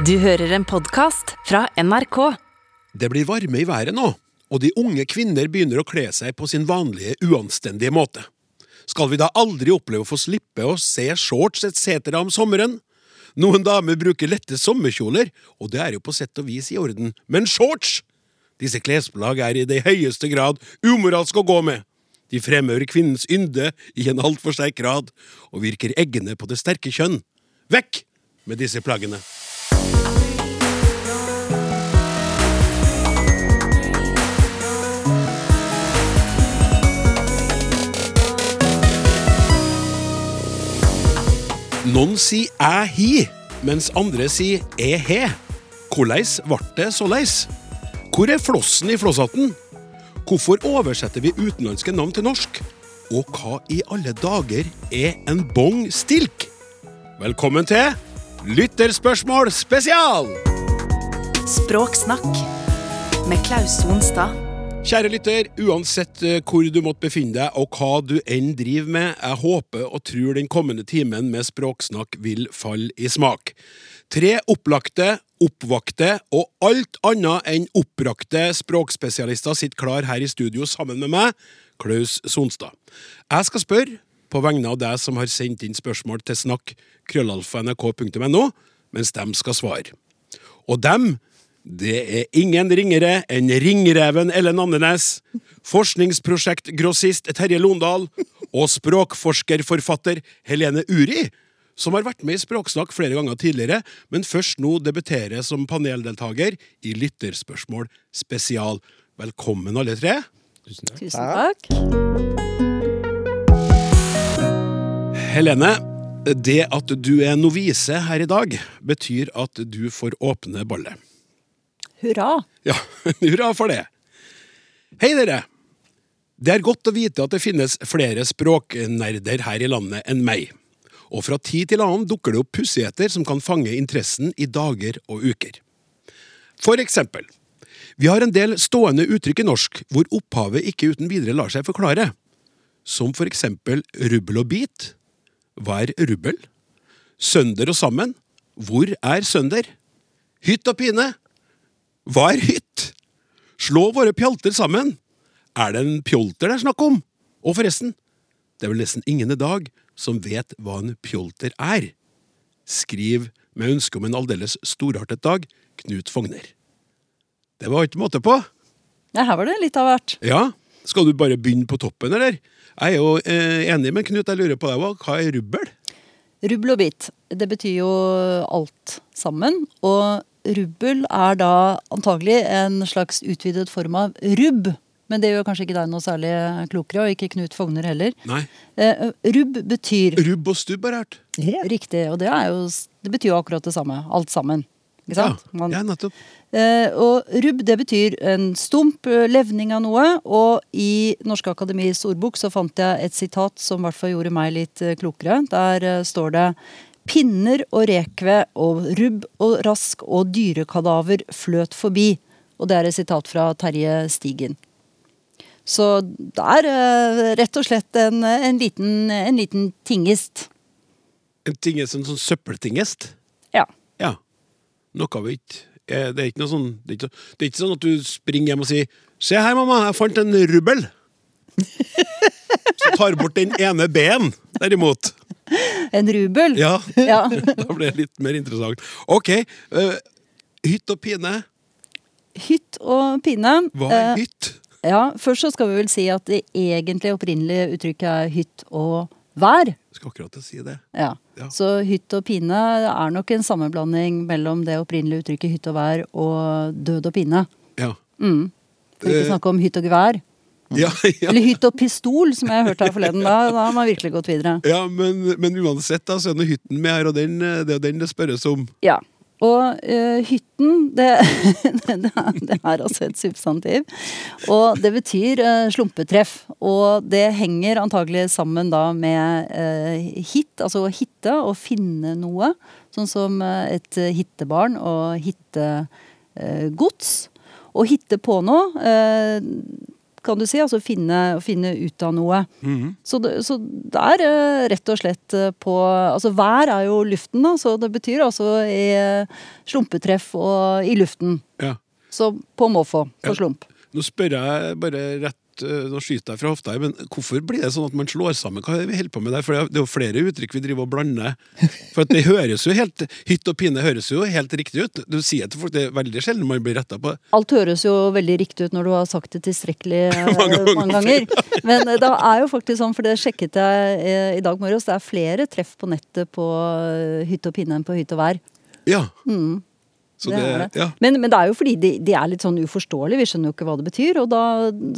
Du hører en podkast fra NRK. Det blir varme i været nå, og de unge kvinner begynner å kle seg på sin vanlige, uanstendige måte. Skal vi da aldri oppleve å få slippe å se shorts etc. om sommeren? Noen damer bruker lette sommerkjoler, og det er jo på sett og vis i orden, men shorts! Disse klesplagg er i det høyeste grad umoralsk å gå med. De fremhører kvinnens ynde i en altfor sterk grad, og virker eggende på det sterke kjønn. Vekk med disse plaggene! Noen sier 'æ hi', mens andre sier 'æ he'. Hvordan ble det såleis? Hvor er flossen i flosshatten? Hvorfor oversetter vi utenlandske navn til norsk? Og hva i alle dager er en bong stilk? Velkommen til Lytterspørsmål spesial! Språksnakk med Klaus Sonstad. Kjære lytter, uansett eh, hvor du måtte befinne deg og hva du enn driver med, jeg håper og tror den kommende timen med språksnakk vil falle i smak. Tre opplagte, oppvakte og alt annet enn oppbrakte språkspesialister sitter klar her i studio sammen med meg, Klaus Sonstad. Jeg skal spørre, på vegne av deg som har sendt inn spørsmål til snakk krøllalfa.nrk.no, mens dem skal svare. Og dem, det er ingen ringere enn ringreven Ellen Andenes, forskningsprosjektgrossist Terje Londal og språkforskerforfatter Helene Uri, som har vært med i Språksnakk flere ganger tidligere, men først nå debuterer som paneldeltaker i Lytterspørsmål spesial. Velkommen, alle tre. Tusen takk. Helene, det at du er novise her i dag, betyr at du får åpne ballet. Hurra. Ja, hurra for det. Hei, dere. Det er godt å vite at det finnes flere språknerder her i landet enn meg. Og fra tid til annen dukker det opp pussigheter som kan fange interessen i dager og uker. For eksempel, vi har en del stående uttrykk i norsk hvor opphavet ikke uten videre lar seg forklare. Som for eksempel rubbel og bit. Hva er rubbel? Sønder og sammen. Hvor er sønder? Hytt og pine. Hva er hytt? Slå våre pjalter sammen. Er det en pjolter det er snakk om? Og forresten, det er vel nesten ingen i dag som vet hva en pjolter er. Skriv med ønske om en aldeles storartet dag, Knut Fogner. Det var ikke måte på. Ja, her var det litt av hvert. Ja, skal du bare begynne på toppen, eller? Jeg er jo eh, enig med Knut, jeg lurer på deg òg. Hva er rubbel? Rubbel og bit, det betyr jo alt sammen. Og rubbel er da antagelig en slags utvidet form av rubb. Men det gjør kanskje ikke deg noe særlig klokere, og ikke Knut Fogner heller. Nei. Eh, rubb betyr Rubb og stubb har jeg hørt. Riktig, og det, er jo, det betyr jo akkurat det samme. Alt sammen. Ikke sant? Ja, Man- ja, nettopp. Eh, og rubb det betyr en stump eh, levning av noe. Og i Norske Akademis ordbok så fant jeg et sitat som i hvert fall gjorde meg litt eh, klokere. Der eh, står det Pinner og rekve og rubb og rask og dyrekadaver fløt forbi. Og det er et sitat fra Terje Stigen. Så det er eh, rett og slett en, en, liten, en liten tingest. En tingest, en sånn søppeltingest. Ja. Ja. Noe vi ikke eh, Det er ikke sånn det er ikke, det er ikke sånn at du springer hjem og sier 'Se her, mamma, jeg fant en rubbel'. Så tar bort den ene B-en, derimot. En rubel. Ja, Ja. da ble det litt mer interessant. Ok. Uh, hytt og pine. Hytt og pine. Hva Eh, er hytt? Ja, Først så skal vi vel si at det egentlig opprinnelige uttrykket er hytt og vær. Jeg skal akkurat til å si det. Ja. Ja. Så hytt og pine er nok en sammenblanding mellom det opprinnelige uttrykket hytt og vær og død og pine. Ja. Mm. For ikke å snakke om hytt og gevær. Ja, ja. Eller hytt og pistol, som jeg hørte her forleden. Da, da har man virkelig gått videre. ja men, men uansett, da, så er det hytten med her, og den, eh, det er den det spørres om. Ja. Og uh, hytten, det, det, det er altså et substantiv. Og det betyr uh, slumpetreff. Og det henger antagelig sammen da med uh, hit, altså å hitte, og finne noe. Sånn som et hittebarn og hittegods. Å hitte på noe kan du si. Altså finne, finne ut av noe. Mhm. Så, det, så det er eh, rett og slett eh, på Altså vær er jo luften, da, så det betyr altså i eh, slumpetreff og i luften. Ja. Så på måfå. På Ja. slump. Nå spør jeg bare rett Nå skyter jeg fra hofta her, men hvorfor blir det sånn at man slår sammen? Hva er det vi holder på med der? For det er jo flere uttrykk vi driver og blander. For at det høres jo helt Hytt og pine høres jo helt riktig ut. Du sier til folk det er veldig sjelden man blir retta på. Alt høres jo veldig riktig ut når du har sagt det tilstrekkelig mange, Mange mange, ganger. Men eh, det er jo faktisk sånn, for det sjekket jeg eh, i dag morges, det er flere treff på nettet på hytt og pinne enn på hytt og vær. Ja. Så Det det, det. ja. Men, men det er jo fordi de, de er litt sånn uforståelige, vi skjønner jo ikke hva det betyr. Og da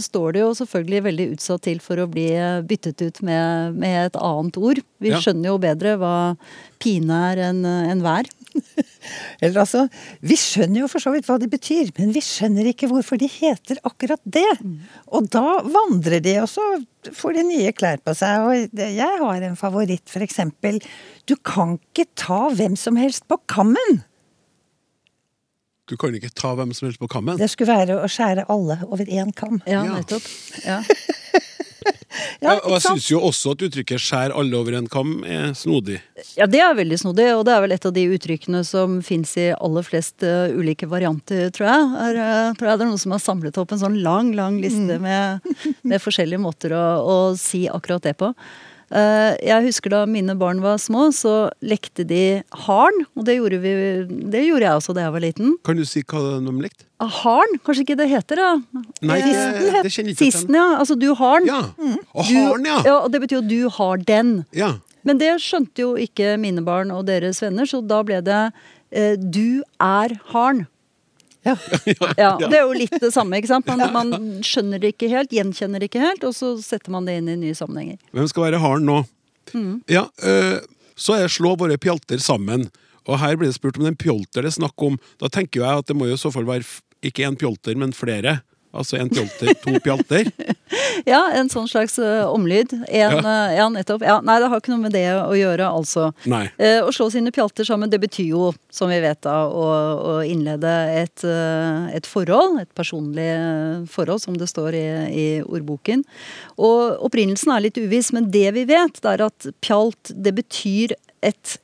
står det jo selvfølgelig veldig utsatt til for å bli byttet ut med, med et annet ord. Vi Ja. skjønner jo bedre hva pine er enn en vær. Eller altså, Vi skjønner jo for så vidt hva de betyr, men vi skjønner ikke hvorfor de heter akkurat det. Og da vandrer de, og så får de nye klær på seg. Og jeg har en favoritt, for eksempel. Du kan ikke ta hvem som helst på kammen! Du kan ikke ta hvem som helst på kammen. Det skulle være å skjære alle over én kam. Ja, Ja. nettopp. Ja. Ja, og jeg syns jo også at uttrykket 'skjær alle over en kam' er snodig. ja, det er veldig snodig, og det er vel et av de uttrykkene som fins i aller flest uh, ulike varianter, tror jeg. Er, uh, tror jeg det er noen som har samlet opp en sånn lang, lang liste med, med forskjellige måter å, å si akkurat det på. Eh, jeg husker da mine barn var små, så lekte de harn. Og det gjorde, vi, det gjorde jeg også da jeg var liten. Kan du si hva de lekte? Ah, Harn? Kanskje ikke det heter det? Nei, det, det kjenner ikke. Sisten, ja. Altså du har den. Ja. Og har'n, ja. ja. Og det betyr jo du har den. ja. Men det skjønte jo ikke mine barn og deres venner, så da ble det eh, du er harn. Ja. Ja, Det er jo litt det samme, ikke sant. Man, man skjønner det ikke helt, gjenkjenner det ikke helt, og så setter man det inn i nye sammenhenger. Hvem skal være haren nå? Mm. Ja, øh, så er slå våre pjalter sammen. Og her blir det spurt om den pjolter det er snakk om. Da tenker jeg at det må jo i så fall være ikke en pjolter, men flere. Altså en pjolter, to pjalter. Ja, en sånn slags uh, omlyd. En, eh, ja, nettopp. Ja, nei, det har ikke noe med det å gjøre, altså. Nei. Uh, å slå sine pjalter sammen, det betyr jo, som vi vet da, å, å innlede et, et forhold. Et personlig forhold, som det står i, i ordboken. Og opprinnelsen er litt uviss, men det vi vet, det er at pjalt, det betyr et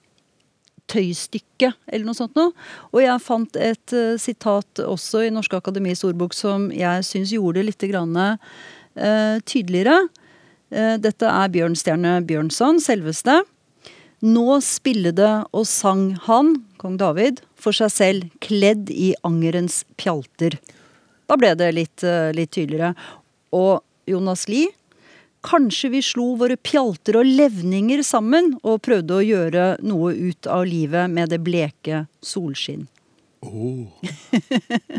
tøystykke, eller noe sånt noe. Og jeg fant et uh, sitat også i Norske Akademis ordbok som jeg syns gjorde det litt grann, uh, tydeligere. Uh, dette er Bjørnstjerne Bjørnson, selveste. Nå spillede og sang han, kong David, for seg selv, kledd i angerens pjalter. Da ble det litt, litt tydeligere. Og Jonas Lie Kanskje vi slo våre pjalter og levninger sammen og prøvde å gjøre noe ut av livet med det bleke solskinn. Oh.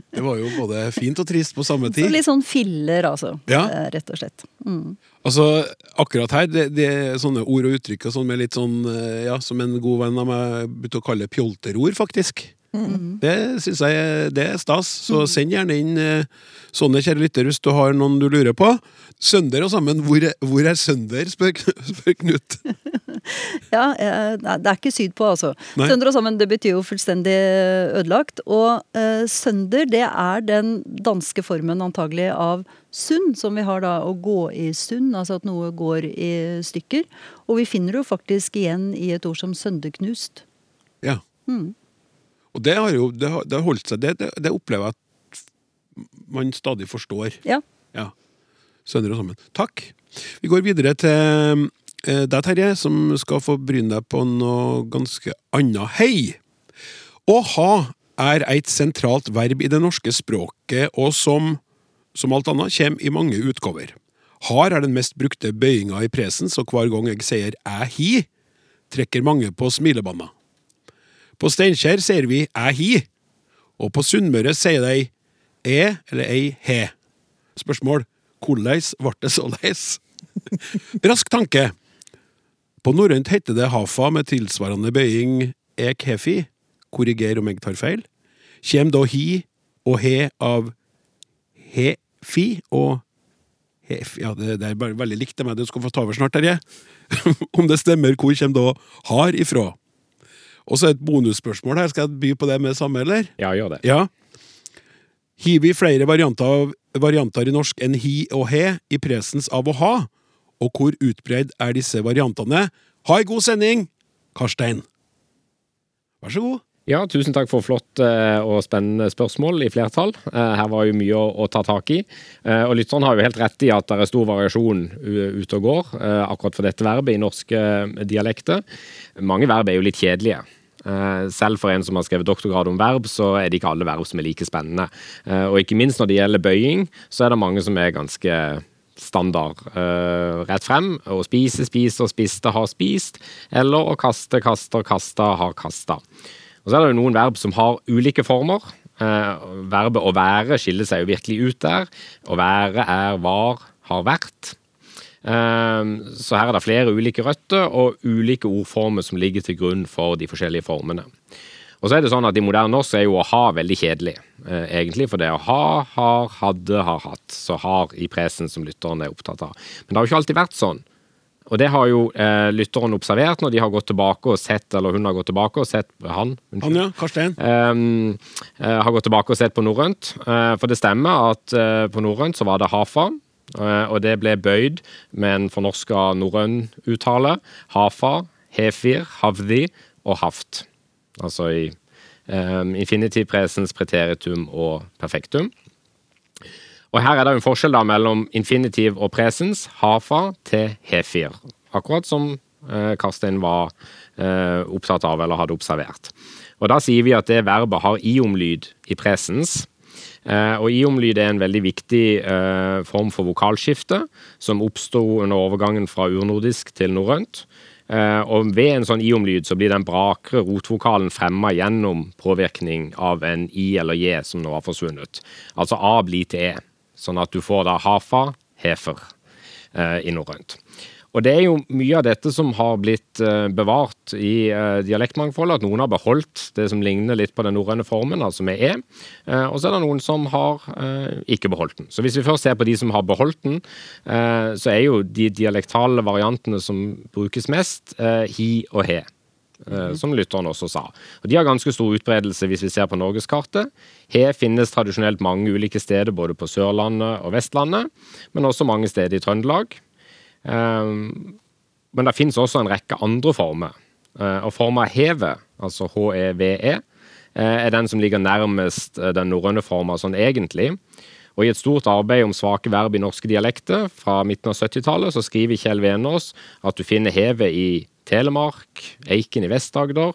Det var jo både fint og trist på samme Så tid. litt sånn filler, altså. Ja. eh, Rett og slett. Mm. Altså, akkurat her, det, det er sånne ord og uttrykk og sånn med litt sånn, eh, ja, som en god venn av meg begynte å kalle pjolterord, faktisk. Det syns jeg det er stas, så send gjerne inn eh, sånne, kjære lytter, hvis du har noen du lurer på. Sønder og sammen, hvor er, hvor er sønder, spør, spør Knut. Ja, eh, det er ikke sydpå, altså. Nei. Sønder og sammen, det betyr jo fullstendig ødelagt. Og uh, sønder, det er den danske formen antagelig av sund, som vi har da å gå i sund, altså at noe går i stykker. Og vi finner det jo faktisk igjen i et ord som sønderknust. Ja. Og det har jo det har, det har holdt seg, det, det, det opplever jeg at man stadig forstår. Ja. Ja. Sønner og sammen. Takk. Vi går videre til eh, deg, Terje, som skal få bryne deg på noe ganske annet. Hei! Å ha er et sentralt verb i det norske språket, og som, som alt annet, kommer i mange utgaver. Har er den mest brukte bøyinga i presens, og hver gang jeg sier æ hi, trekker mange på smilebånda. På Steinkjer sier vi æ hi, og på Sunnmøre sier de æ eller ei he. Spørsmål hvordan ble det såleis? Rask tanke. På norrønt heter det hafa med tilsvarende bøying ek hefi. Korriger om jeg tar feil. Kjem da hi og he av he-fi og hef... Ja, det, det er veldig likt det meg. Du skal få ta over snart, Terje. om det stemmer, hvor kommer da har ifra? Og så et bonusspørsmål her. Skal jeg by på det med det samme, eller? Ja, gjør det. Ja. Hiver vi flere varianter av varianter i norsk enn hi og he i presens av å ha? Og hvor utbreid er disse variantene? Ha ei god sending, Karstein. Vær så god. Ja, tusen takk for flott eh, og spennende spørsmål i flertall. Eh, her var jo mye å, ta tak i. Eh, og lytteren har jo helt rett i at det er stor variasjon ute og går akkurat for dette verbet i norske dialekter. Mange verb er jo litt kjedelige. Selv for en som har skrevet doktorgrad om verb, så er det ikke alle verb som er like spennende. Og ikke minst når det gjelder bøying, så er det mange som er ganske standard. rett frem. Å spise, spiser, spiste, har spist. Eller å kaste, kaster, kasta, har kasta. Og så er det jo noen verb som har ulike former. Eh, verbet å være skiller seg jo virkelig ut der. Å være er, var, har vært. Eh, så her er det flere ulike røtter og ulike ordformer som ligger til grunn for de forskjellige formene. Og så er det sånn at I moderne norsk er jo å ha veldig kjedelig, eh, egentlig. For det å ha, har, hadde, har hatt. Så har i presen som lytteren er opptatt av. Men det har jo ikke alltid vært sånn. Og det har jo eh, lytteren observert når de har gått tilbake og sett, eller hun har gått tilbake og sett Han, unnskyld. Han, ja. Karstein. Eh, eh, har gått tilbake og sett på norrønt. Eh, for det stemmer at eh, på norrønt så var det hafa. eh, og det ble bøyd med en fornorska norrøn uttale. Hafa, hefir, havdi og haft. Altså i um, infinitiv, presens, preteritum og perfektum. Og her er det jo en forskjell da mellom infinitiv og presens, hafa til hefir. Akkurat som eh, Karstein var eh, opptatt av eller hadde observert. Og da sier vi at det verbet har iomlyd i presens. Eh, og iomlyd er en veldig viktig eh, form for vokalskifte, som oppsto under overgangen fra urnordisk til norrønt. Eh, og ved en sånn i-omlyd så blir den brakere rotvokalen fremma gjennom påvirkning av en i eller j som nå har forsvunnet. Altså a blir til e. Sånn at du får da hafa, hefer, eh, i norrønt. Og det er jo mye av dette som har blitt eh, bevart i eh, dialektmangfoldet. At noen har beholdt det som ligner litt på den norrøne formen, altså med e. Eh, og så er det noen som har ikke beholdt den. Så hvis vi først ser på de som har beholdt den, så er jo de dialektale variantene som brukes mest, hi og he. Eh, Som lytteren også sa. Og De har ganske stor utbredelse hvis vi ser på norgeskartet. He finnes tradisjonelt mange ulike steder, både på Sørlandet og Vestlandet, men også mange steder i Trøndelag. Um, men det finnes også en rekke andre former. Uh, og forma heve, altså H-E-V-E, uh, er den som ligger nærmest den norrøne forma sånn egentlig. Og I et stort arbeid om svake verb i norske dialekter fra midten av 70-tallet så skriver Kjell Venås at du finner heve i Telemark, Eiken i Vest-Agder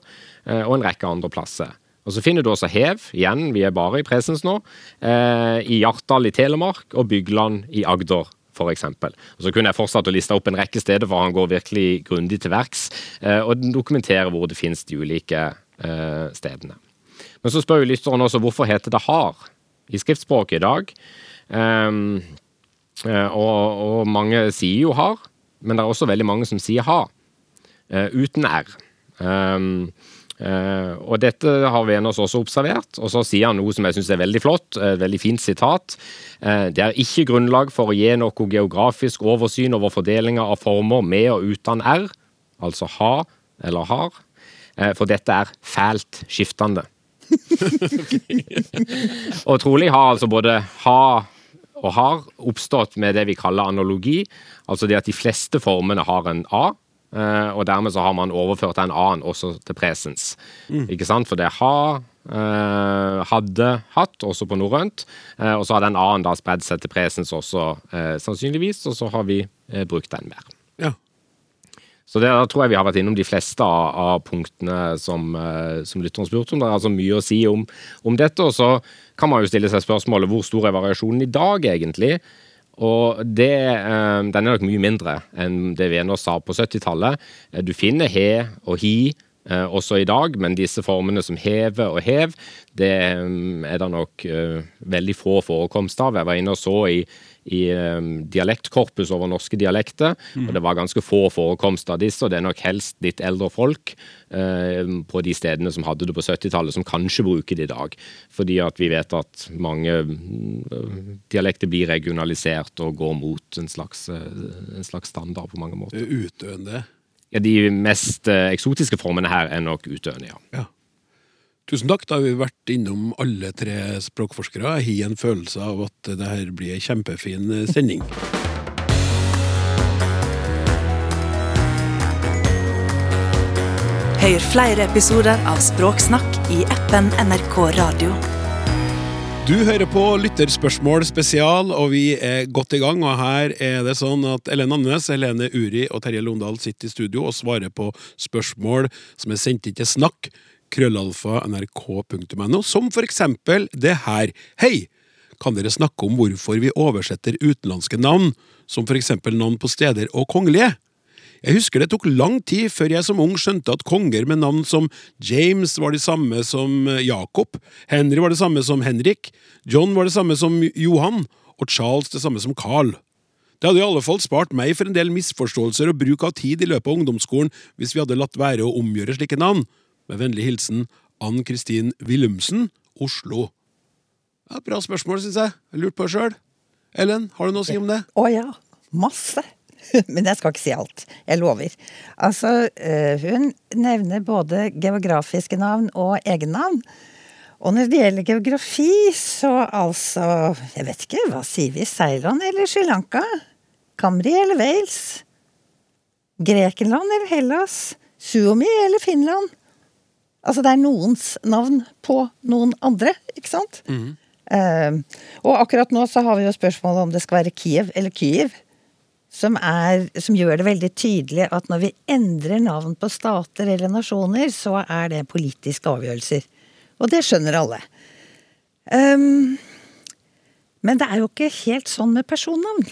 og en rekke andre plasser. Og Så finner du også hev, igjen, vi er bare i presens nå, i Hjartdal i Telemark og Bygland i Agder. Og så kunne jeg fortsatt å liste opp en rekke steder, for han går virkelig grundig til verks eh, og dokumenterer hvor det finnes de ulike eh, stedene. Men så spør jo lytteren også hvorfor heter det har i skriftspråket i dag. Um, eh, og, og mange sier jo har, men det er også veldig mange som sier ha, eh, uten r. Um, Uh, og dette har Venås også observert, og så sier han noe som jeg syns er veldig flott, et veldig fint sitat. Uh, det er ikke grunnlag for å gi noe geografisk oversyn over fordelinga av former med og uten r, altså ha eller har, uh, for dette er fælt skiftende. og trolig har altså både ha og har oppstått med det vi kaller analogi, altså det at de fleste formene har en a. Uh, og dermed så har man overført en annen også til presens. Mm. Ikke sant? For det har, uh, hadde, hatt, også på norrønt. Uh, og så har den annen da spredd seg til presens også, sannsynligvis, og så har vi brukt den mer. Ja. Så det, da tror jeg vi har vært innom de fleste av, av punktene som, som lytteren spurte om. Det er altså mye å si om, om dette. Og så kan man jo stille seg spørsmålet hvor stor er variasjonen i dag, egentlig? Og det, den er nok mye mindre enn det Venås sa på 70-tallet. Du finner he og hi også i dag, men disse formene som heve og hev, det er det nok veldig få forekomst av. Jeg var inne og så i, i dialektkorpus over norske dialekter, og det var ganske få forekomster av disse, og det er nok helst litt eldre folk på de stedene som hadde det på 70-tallet, som kanskje bruker det i dag. Fordi at vi vet at mange dialekter blir regionalisert og går mot en slags, en slags standard på mange måter. Utdøende. Ja, De mest eksotiske formene her er nok utdøende, ja. Ja. Tusen takk. Da har vi vært innom alle tre språkforskere. Jeg har en følelse av at det her blir ei kjempefin sending. Hør flere episoder av Språksnakk i appen NRK Radio. Du hører på Lytterspørsmål spesial, og vi er godt i gang. Og her er det sånn at Ellen Andenes, Helene Uri og Terje Londal sitter i studio og svarer på spørsmål som er sendt inn til snakk, krøllalfa, nrk.no, som for eksempel det her. Hei! Kan dere snakke om hvorfor vi oversetter utenlandske navn, som for eksempel navn på steder og kongelige? Jeg husker det tok lang tid før jeg som ung skjønte at konger med navn som James var de samme som Jakob, Henry var det samme som Henrik, John var det samme som Johan, og Charles det samme som Carl. Det hadde i alle fall spart meg for en del misforståelser og bruk av tid i løpet av ungdomsskolen hvis vi hadde latt være å omgjøre slike navn. Med vennlig hilsen Ann Kristin Willumsen, Oslo. Ja, bra spørsmål, syns jeg. Lurte på sjøl. Ellen, har du noe å si om det? Å ja. Masse. Men jeg skal ikke si alt. Jeg lover. Altså, eh, hun nevner både geografiske navn og egennavn. Og når det gjelder geografi, så altså Jeg vet ikke, hva sier vi? Ceylon eller Sri Lanka? Kamri eller Wales? Grekenland eller Hellas? Suomi eller Finland? Altså, det er noens navn på noen andre, ikke sant? Eh, og akkurat nå så har vi jo spørsmålet om det skal være Kiev eller Kyiv som, er, som gjør det veldig tydelig at når vi endrer navn på stater eller nasjoner, så er det politiske avgjørelser. Og det skjønner alle. Um, men det er jo ikke helt sånn med personnavn.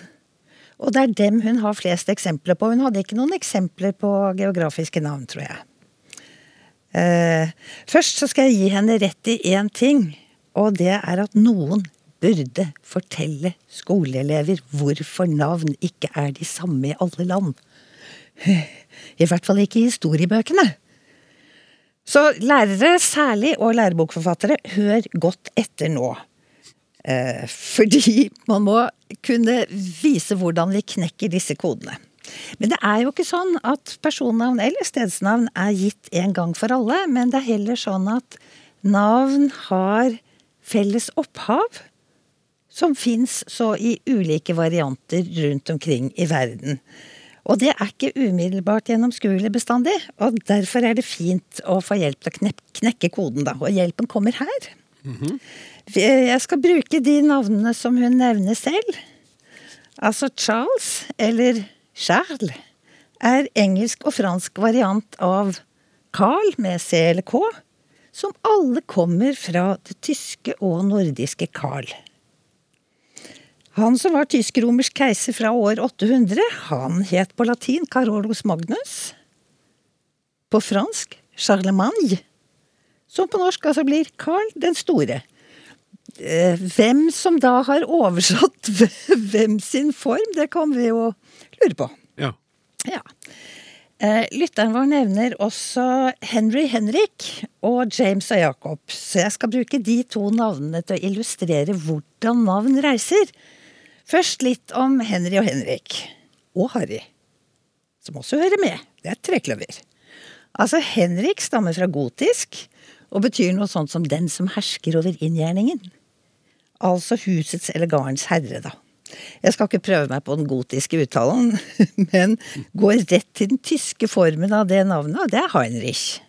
Og det er dem hun har flest eksempler på. Hun hadde ikke noen eksempler på geografiske navn, tror jeg. Uh, først så skal jeg gi henne rett i én ting, og det er at noen burde fortelle skoleelever hvorfor navn ikke er de samme i alle land. I hvert fall ikke i historiebøkene. Så lærere særlig, og lærebokforfattere, hør godt etter nå. Eh, fordi man må kunne vise hvordan vi knekker disse kodene. Men det er jo ikke sånn at personnavn eller stedsnavn er gitt en gang for alle, men det er heller sånn at navn har felles opphav som fins så i ulike varianter rundt omkring i verden. Og det er ikke umiddelbart gjennomskuelig bestandig, og derfor er det fint å få hjelp til å knekke koden, da. Og hjelpen kommer her. Mm -hmm. Jeg skal bruke de navnene som hun nevner selv. Altså Charles, eller Charles, er engelsk og fransk variant av Carl med C eller K, som alle kommer fra det tyske og nordiske Carl. Han som var tysk-romersk keiser fra år 800, han het på latin Carolus Magnus. På fransk Charlemagne. Som på norsk altså blir Carl den store. Eh, hvem som da har oversatt hvem sin form, det kan vi jo lure på. Ja. ja. Eh, lytteren vår nevner også Henry Henrik og James og Jacob, så jeg skal bruke de to navnene til å illustrere hvordan navn reiser. Først litt om Henry og Henrik. Og Harry. Som også hører med. Det er trekløver. Altså, Henrik stammer fra gotisk og betyr noe sånt som 'den som hersker over inngjerningen'. Altså husets eller gardens herre, da. Jeg skal ikke prøve meg på den gotiske uttalen, men går rett til den tyske formen av det navnet, og det er Heinrich.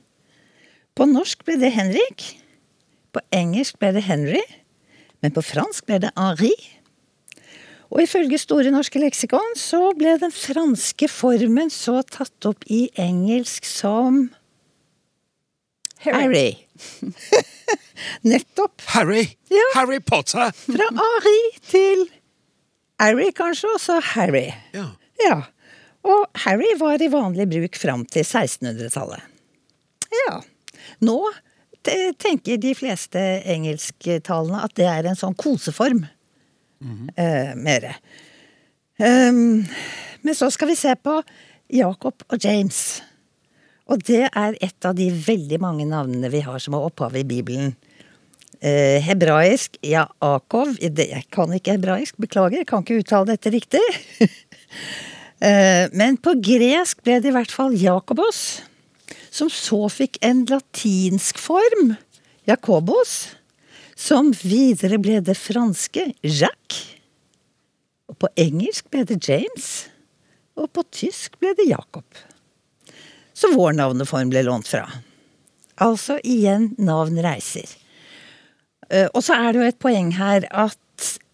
På norsk ble det Henrik. På engelsk ble det Henry. Men på fransk ble det Henri. Og ifølge Store norske leksikon så ble den franske formen så tatt opp i engelsk som Harry. Nettopp. Harry! Ja. Harry Potter! Fra Ari til Harry, kanskje, og så Harry. Ja. Ja. Og Harry var i vanlig bruk fram til 1600-tallet. Ja. Nå tenker de fleste engelsktalende at det er en sånn koseform eh, mere. Um, men så skal vi se på Jacob og James. Og det er et av de veldig mange navnene vi har som har opphav i Bibelen. Eh, hebraisk ja. Jeg kan ikke hebraisk, beklager, jeg kan ikke uttale dette riktig. eh, men på gresk ble det i hvert fall Jakobos, som så fikk en latinsk form Jacobos, som videre ble det franske Jacques. Og på engelsk ble det James, og på tysk ble det Jacob. Så vår navneform ble lånt fra. Altså igjen navn reiser. Eh, Og så er det jo et poeng her at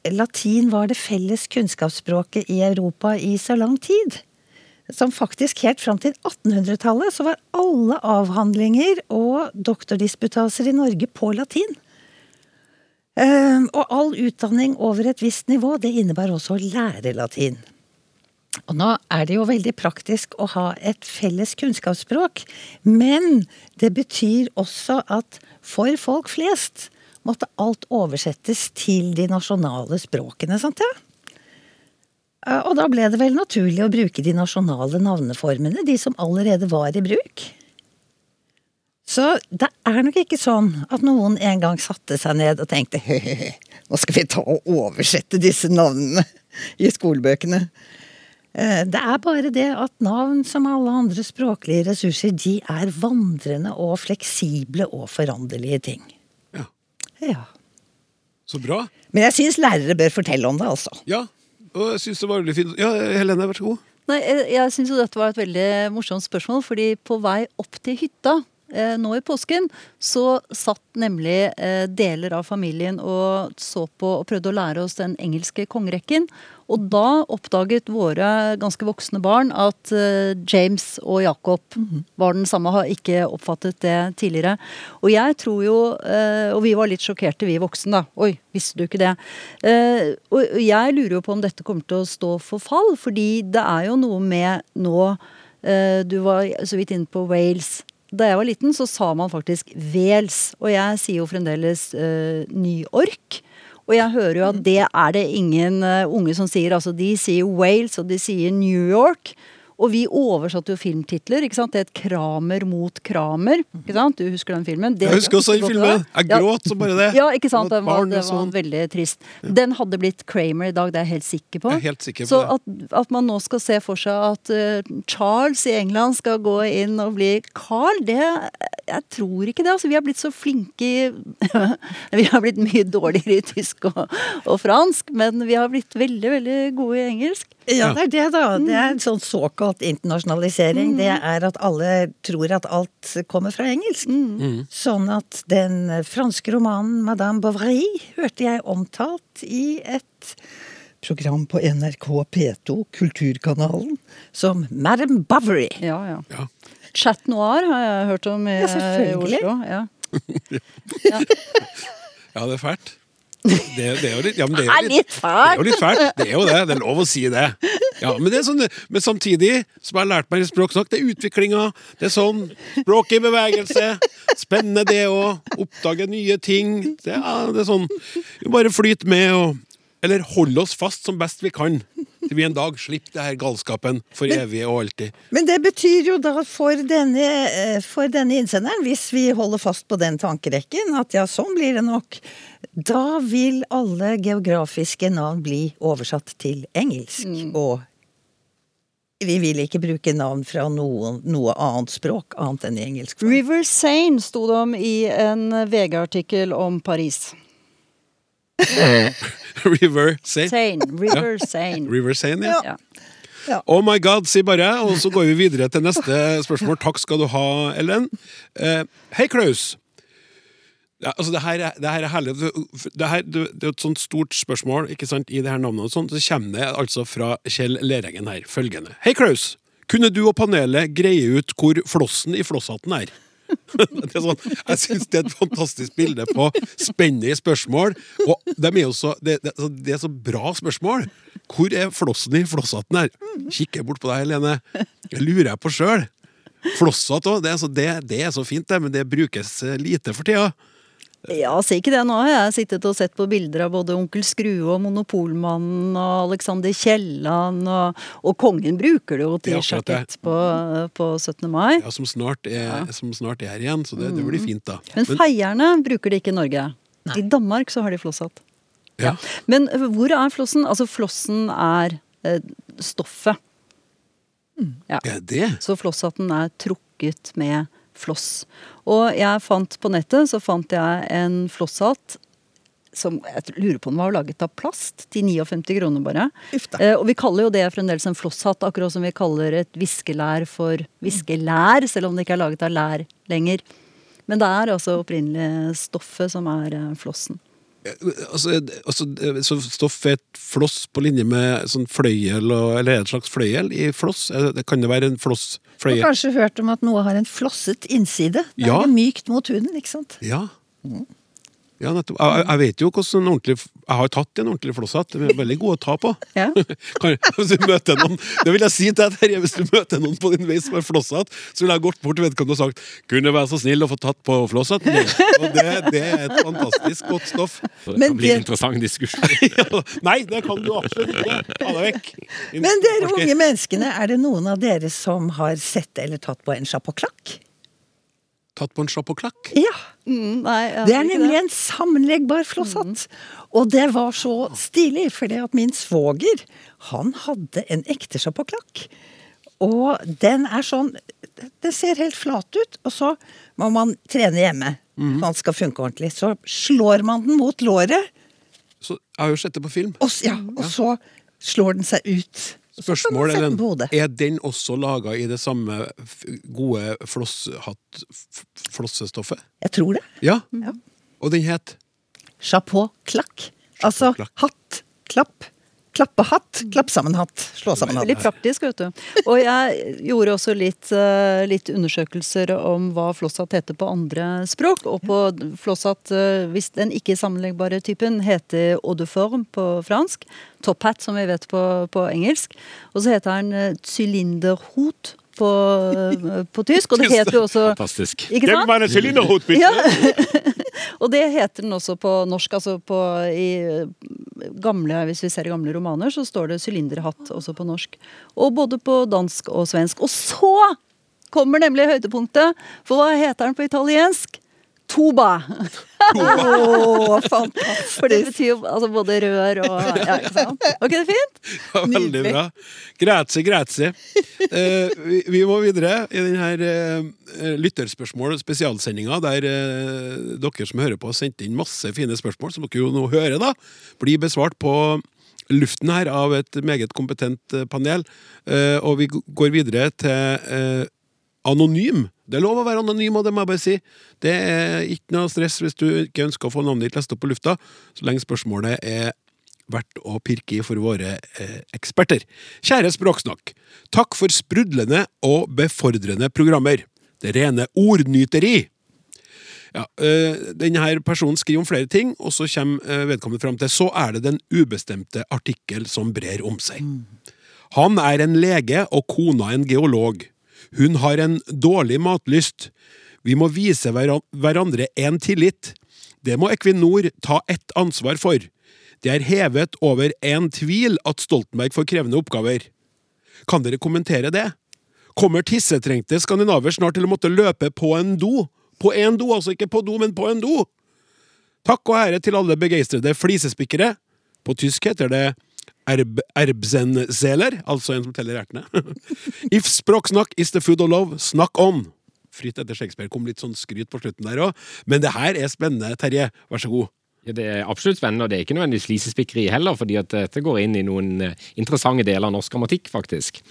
latin var det felles kunnskapsspråket i Europa i så lang tid. Som faktisk helt fram til 1800-tallet så var alle avhandlinger og doktordisputaser i Norge på latin. Eh, Og all utdanning over et visst nivå, det innebar også å lære latin. Og nå er det jo veldig praktisk å ha et felles kunnskapsspråk, men det betyr også at for folk flest måtte alt oversettes til de nasjonale språkene, sant ja? Og da ble det vel naturlig å bruke de nasjonale navneformene, de som allerede var i bruk. Så det er nok ikke sånn at noen en gang satte seg ned og tenkte «Hehehe, nå skal vi ta og oversette disse navnene i skolebøkene. Eh, Det er bare det at navn, som alle andre språklige ressurser, de er vandrende og fleksible og foranderlige ting. Ja. Så bra. Men jeg syns lærere bør fortelle om det, altså. Ja, og jeg syns det var veldig fint. Ja, Helene, vær så god. Nei, jeg, jeg syns jo dette var et veldig morsomt spørsmål, fordi på vei opp til hytta eh, nå i påsken, så satt nemlig eh, deler av familien og så på og prøvde å lære oss den engelske kongerekken. Og da oppdaget våre ganske voksne barn at eh, James og Jacob var den samme, har ikke oppfattet det tidligere. Og jeg tror jo, eh, og vi var litt sjokkerte vi voksne da, oi, visste du ikke det? Eh, og jeg lurer jo på om dette kommer til å stå for fall, fordi det er jo noe med nå, eh, du var så vidt inne på Wales. Da jeg var liten så sa man faktisk Wales, og jeg sier jo fremdeles uh, New York. Og jeg hører jo at det er det ingen uh, unge som sier. Altså, de sier Wales, og de sier New York. Og vi oversatte jo filmtitler. ikke sant? Det het Kramer mot Kramer. ikke sant? Du husker den filmen? Det, Jeg husker også den filmen. Jeg gråt som bare det. Ja, ikke sant? Det Det var det var sånn. veldig trist. Den hadde blitt Kramer i dag, det er jeg helt sikker på. Jeg er helt sikker på Så at, at man nå skal se for seg at uh, Charles i England skal gå inn og bli Carl, det Jeg tror ikke det. Altså, vi har blitt så flinke i Vi har blitt mye dårligere i tysk og, og fransk, men vi har blitt veldig, veldig gode i engelsk. Ja, det er det, da. Det er en sånn såkalt internasjonalisering. Det er at alle tror at alt kommer fra engelsk. Sånn at den franske romanen 'Madame Bovary' hørte jeg omtalt i et program på NRK P2, Kulturkanalen, som Madame Bovary. Ja, ja. Ja. Chat noir har jeg hørt om i, Ja, selvfølgelig. i Oslo. Ja. Ja, det er fælt. Det, det er jo litt, ja, det er litt, det er jo litt fælt. Det er jo det. Det er lov å si det. Ja, men, det er sånn, men samtidig, som jeg har lært meg i språksnakk, det er utviklinga. Det er sånn. Språket i bevegelse. Spennende det å oppdage nye ting. Det, ja, det er sånn. Bare flyt med og Eller holde oss fast som best vi kan. Til vi en dag slipper det her galskapen for evig og alltid. Men det betyr jo da for denne, eh, for denne innsenderen, hvis vi holder fast på den tankerekken, at ja, sånn blir det nok, da vil alle geografiske navn bli oversatt til engelsk. Og vi vil ikke bruke navn fra noe, noe annet språk, annet enn i engelsk. River Seine sto det om i en VG-artikkel om Paris. River Sane. Seine. River Sane. River Seine, ja. Ja. Oh my god, sier bare jeg, og så går vi videre til neste spørsmål. Takk skal du ha, Ellen. Eh, Hei, Klaus. Ja, altså det, her er, det her er herlig. Det, her, det det er et sånt stort spørsmål ikke sant, i det her navnet. og sånt, Så kommer det altså fra Kjell Lerengen her. Følgende. Hei, Klaus. Kunne du og panelet greie ut hvor flossen i flosshatten er? sånn, jeg syns det er et fantastisk bilde på spennende spørsmål. Og de er så, det, det, altså, det er så bra spørsmål. Hvor er flossen i flosshatten her? Kikker jeg bort på deg, Helene. Det lurer jeg på sjøl. Flosshatt òg. Det, det, er så fint, det, men det brukes lite for tida. Ja, si ikke det. Nå har jeg sittet og sett på bilder av både Onkel Skrue og Monopolmannen og Alexander Kielland, og, og kongen bruker det jo til sjakett på, på 17. mai. Ja, som, snart er, som snart er her igjen, så det, det blir fint, da. Men feierne bruker det ikke i Norge. I Danmark så har de flosshatt. ja. Men øh, hvor er flossen? Altså, flossen er eh, stoffet. Ja. Er det? Så flosshatten er trukket med floss. Og jeg fant på nettet så fant jeg en flosshatt som jeg lurer på om den var laget av plast, til 59 kroner bare. Eh, og vi kaller jo det fremdeles en flosshatt, akkurat som vi kaller et viskelær for viskelær, selv om det ikke er laget av lær lenger. Men det er altså opprinnelig stoffet som er eh, flossen. Altså, altså, så stoff er et floss på linje med sånn fløyel, eller er det et slags fløyel i floss? Eh, Det kan det være en Du har kanskje hørt om at noe har en flosset innside. Det Ja. er mykt mot huden, ikke sant? Ja. Ja, nettopp. Jeg, jeg- vet jo hvordan en ordentlig Jeg har tatt en ordentlig flosshatt. De er veldig gode å ta på. Ja. Kan, hvis du møter noen Det vil jeg si til deg, Terje. Hvis du møter noen på din vei som har flosshatt, så ville jeg gått bort til vedkommende og sagt Kunne være så snill å få tatt på flosshatten din? Og det, det er et fantastisk godt stoff. Så det Men kan bli det- en interessant diskusjon. Ja, Nei, det kan du absolutt ikke. Ta det vekk. Men dere unge menneskene, er det noen av dere som har sett eller tatt på en chapeau-klakk? Tatt på en chapeau-klakk? Ja. Mm, nei, Det er nemlig nemlig en sammenleggbar flosshatt. Og det var så stilig, fordi at min svoger, han hadde en ekte chapeau-klakk. Og den er sånn Den ser helt flat ut, og så må man trene hjemme. Mm. at den skal funke ordentlig. Så slår man den mot låret, Så, jeg har jo sett det på film. og, ja, og så slår den seg ut. Spørsmål Ellen, er den også laga i det samme gode flosshatt, flossestoffet? Jeg tror det. Ja. Ja. Og den het Chapeau-klakk. Altså hatt, klapp. Klappehatt, klapp sammen hatt, slå sammen hatt. Litt praktisk, vet du. Og jeg gjorde også litt, eh, litt undersøkelser om hva flosshatt heter på andre språk. Og på flosshatt, eh, hvis den ikke sammenleggbare typen, heter eau de forme på fransk. Top hat, som vi vet på, på engelsk. Og så heter den eh, cylinderhot på, på tysk. Og det heter jo også Fantastisk. Ikke sant? Ja. og det heter den også på norsk. Altså på i gamle, hvis vi ser i gamle romaner, så står det sylinderhatt også på norsk. Og både på dansk og svensk. Og så kommer nemlig høydepunktet! For hva heter den på italiensk? Tuba. oh, fantastisk. For det betyr jo altså både rør og ja, ikke sant? Var ikke det fint? Ja, Veldig bra. Grazie, grazie. Eh, vi, vi må videre i denne uh, lytterspørsmål spesialsendinga, der eh, dere som hører på, har sendt inn masse fine spørsmål, som dere jo nå hører, da, blir besvart på luften her av et meget kompetent eh, panel. Eh, og vi går videre til eh, anonym. Det er lov å være anonym, og det må jeg bare si. Det er ikke noe stress hvis du ikke ønsker å få navnet ditt lest opp på lufta, så lenge spørsmålet er verdt å pirke i for våre eh, eksperter. Kjære Språksnakk. Takk for sprudlende og befordrende programmer. Det rene ordnyteri. Ja, øh, denne personen skriver om flere ting, og så kommer øh, vedkommende fram til så er det den ubestemte artikkel som brer om seg. Han er en lege og kona en geolog. Hun har en dårlig matlyst. Vi må vise hverandre en tillit. Det må Equinor ta ett ansvar for. Det er hevet over en tvil at Stoltenberg får krevende oppgaver. Kan dere kommentere det? Kommer tissetrengte skandinaver snart til å måtte løpe på en do? På en do, altså ikke på do, men på en do! Takk og ære til alle begeistrede flisespikkere. På tysk heter det erb, erbsenseler, altså en som teller hjertene. If språksnakk is the food of love, snakk on! Fritt etter Shakespeare kom litt sånn skryt på slutten der òg, men det her er spennende, Terje. Vær så god. Ja, det er absolutt spennende, og det er ikke nødvendigvis flisespikkeri heller, fordi at dette går inn i noen eh, interessante deler av norsk grammatikk, faktisk.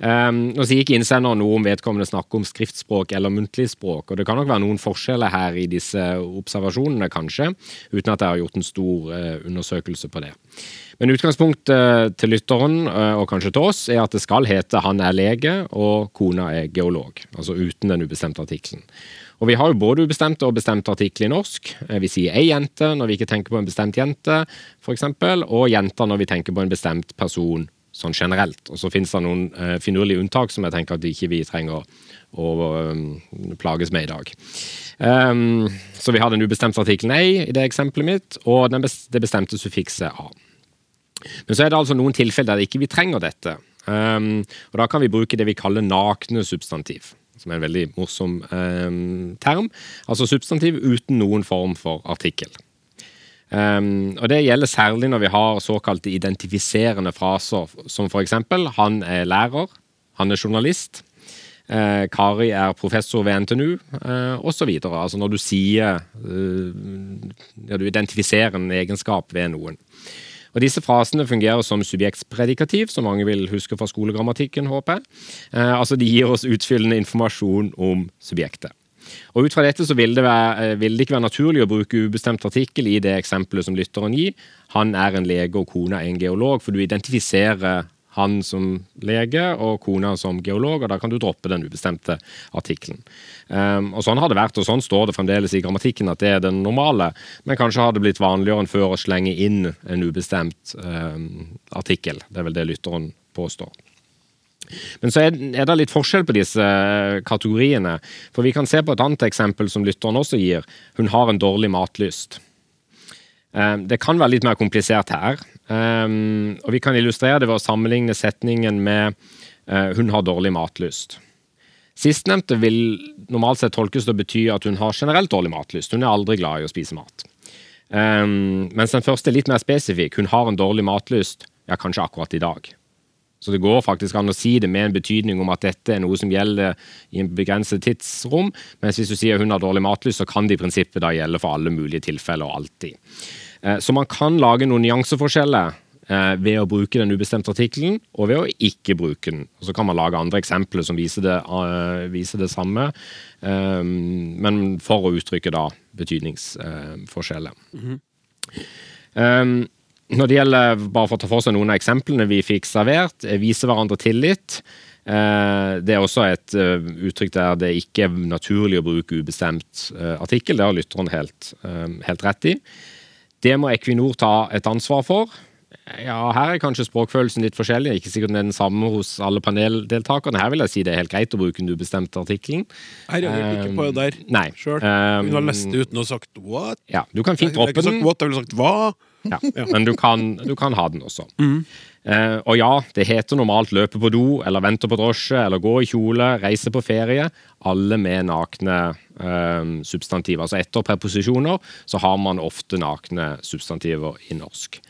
Um, nå sier ikke innsender noe om vedkommende snakker om skriftspråk eller muntlig språk, og det kan nok være noen forskjeller her i disse observasjonene, kanskje, uten at jeg har gjort en stor uh, undersøkelse på det. Men utgangspunktet til lytteren, eh, og kanskje til oss, er at det skal hete 'han er lege' og 'kona er geolog', altså uten den ubestemte artikkelen. Og vi har jo både ubestemte og bestemte artikler i norsk. Eh, Vi sier ei jente når vi ikke tenker på en bestemt jente, f.eks., og jenter når vi tenker på en bestemt person sånn generelt. Og så finnes det noen eh, finurlige unntak som jeg tenker at ikke vi trenger å plages med i dag. Um, så vi har den ubestemte artikkelen ei i det eksempelet mitt, og bes det bestemte suffikset a. Men så er det altså noen tilfeller der ikke vi trenger dette. Um, og da kan vi bruke det vi kaller nakne substantiv, som er en veldig morsom um, term. Altså substantiv uten noen form for artikkel. Um, og Det gjelder særlig når vi har såkalte identifiserende fraser, som f.eks.: Han er lærer, han er journalist. Eh, Kari er professor ved NTNU, eh, osv. Altså når du sier eh, ja, Du identifiserer en egenskap ved noen. Og Disse frasene fungerer som subjektspredikativ, som mange vil huske fra skolegrammatikken. håper jeg. Eh, altså De gir oss utfyllende informasjon om subjektet. Og Ut fra dette så vil det, være, vil det ikke være naturlig å bruke ubestemt artikkel i det eksempelet som lytteren gir. Han er en lege og kona er en geolog, for du identifiserer han som lege og kona som geolog, og da kan du droppe den ubestemte artikkelen. Um, og Sånn har det vært, og sånn står det fremdeles i grammatikken at det er den normale, men kanskje har det blitt vanligere enn før å slenge inn en ubestemt um, artikkel. Det er vel det lytteren påstår. Men så er, det litt forskjell på disse kategoriene. For vi kan se på et annet eksempel som lytteren også gir. Hun har en dårlig matlyst. Um, det kan være litt mer komplisert her. Um, og Vi kan illustrere det ved å sammenligne setningen med uh, 'hun har dårlig matlyst'. Sistnevnte vil normalt sett tolkes til å bety at hun har generelt dårlig matlyst. Hun er aldri glad i å spise mat. Um, mens den første er litt mer spesifikk. Hun har en dårlig matlyst, ja, kanskje akkurat i dag. Så det går faktisk an å si det med en betydning om at dette er noe som gjelder i en begrenset tidsrom. Mens hvis du sier hun har dårlig matlyst, så kan det i prinsippet da gjelde for alle mulige tilfeller og alltid. Eh, så man kan lage noen nyanseforskjeller eh, ved å bruke den ubestemte artikkelen, og ved å ikke bruke den. Så kan man lage andre eksempler som viser det, uh, viser det samme, men for å uttrykke da betydningsforskjeller. Mm -hmm. Når det gjelder, bare for å ta for seg noen av eksemplene vi fikk servert, vise hverandre tillit. Det er også et uttrykk der det ikke er naturlig å bruke ubestemt artikkel. Det har lytteren helt, helt rett i. Det må Equinor ta et ansvar for. Ja, Her er kanskje språkfølelsen litt forskjellig. Ikke sikkert den samme hos alle paneldeltakerne. Her vil jeg si det er helt greit å bruke den ubestemte artikkelen. Her er vi ikke på det der Nei. sjøl. Hun har lest det uten å ha sagt 'what'. Ja, Du kan fint droppe den. Jeg ikke sagt 'hva'. Ja, Men du kan, du kan ha den også. Mm. Uh, og ja, det heter normalt løpe på do, eller vente på drosje, eller gå i kjole, reise på ferie. Alle med nakne uh, substantiver. Altså etter preposisjoner så har man ofte nakne substantiver i norsk.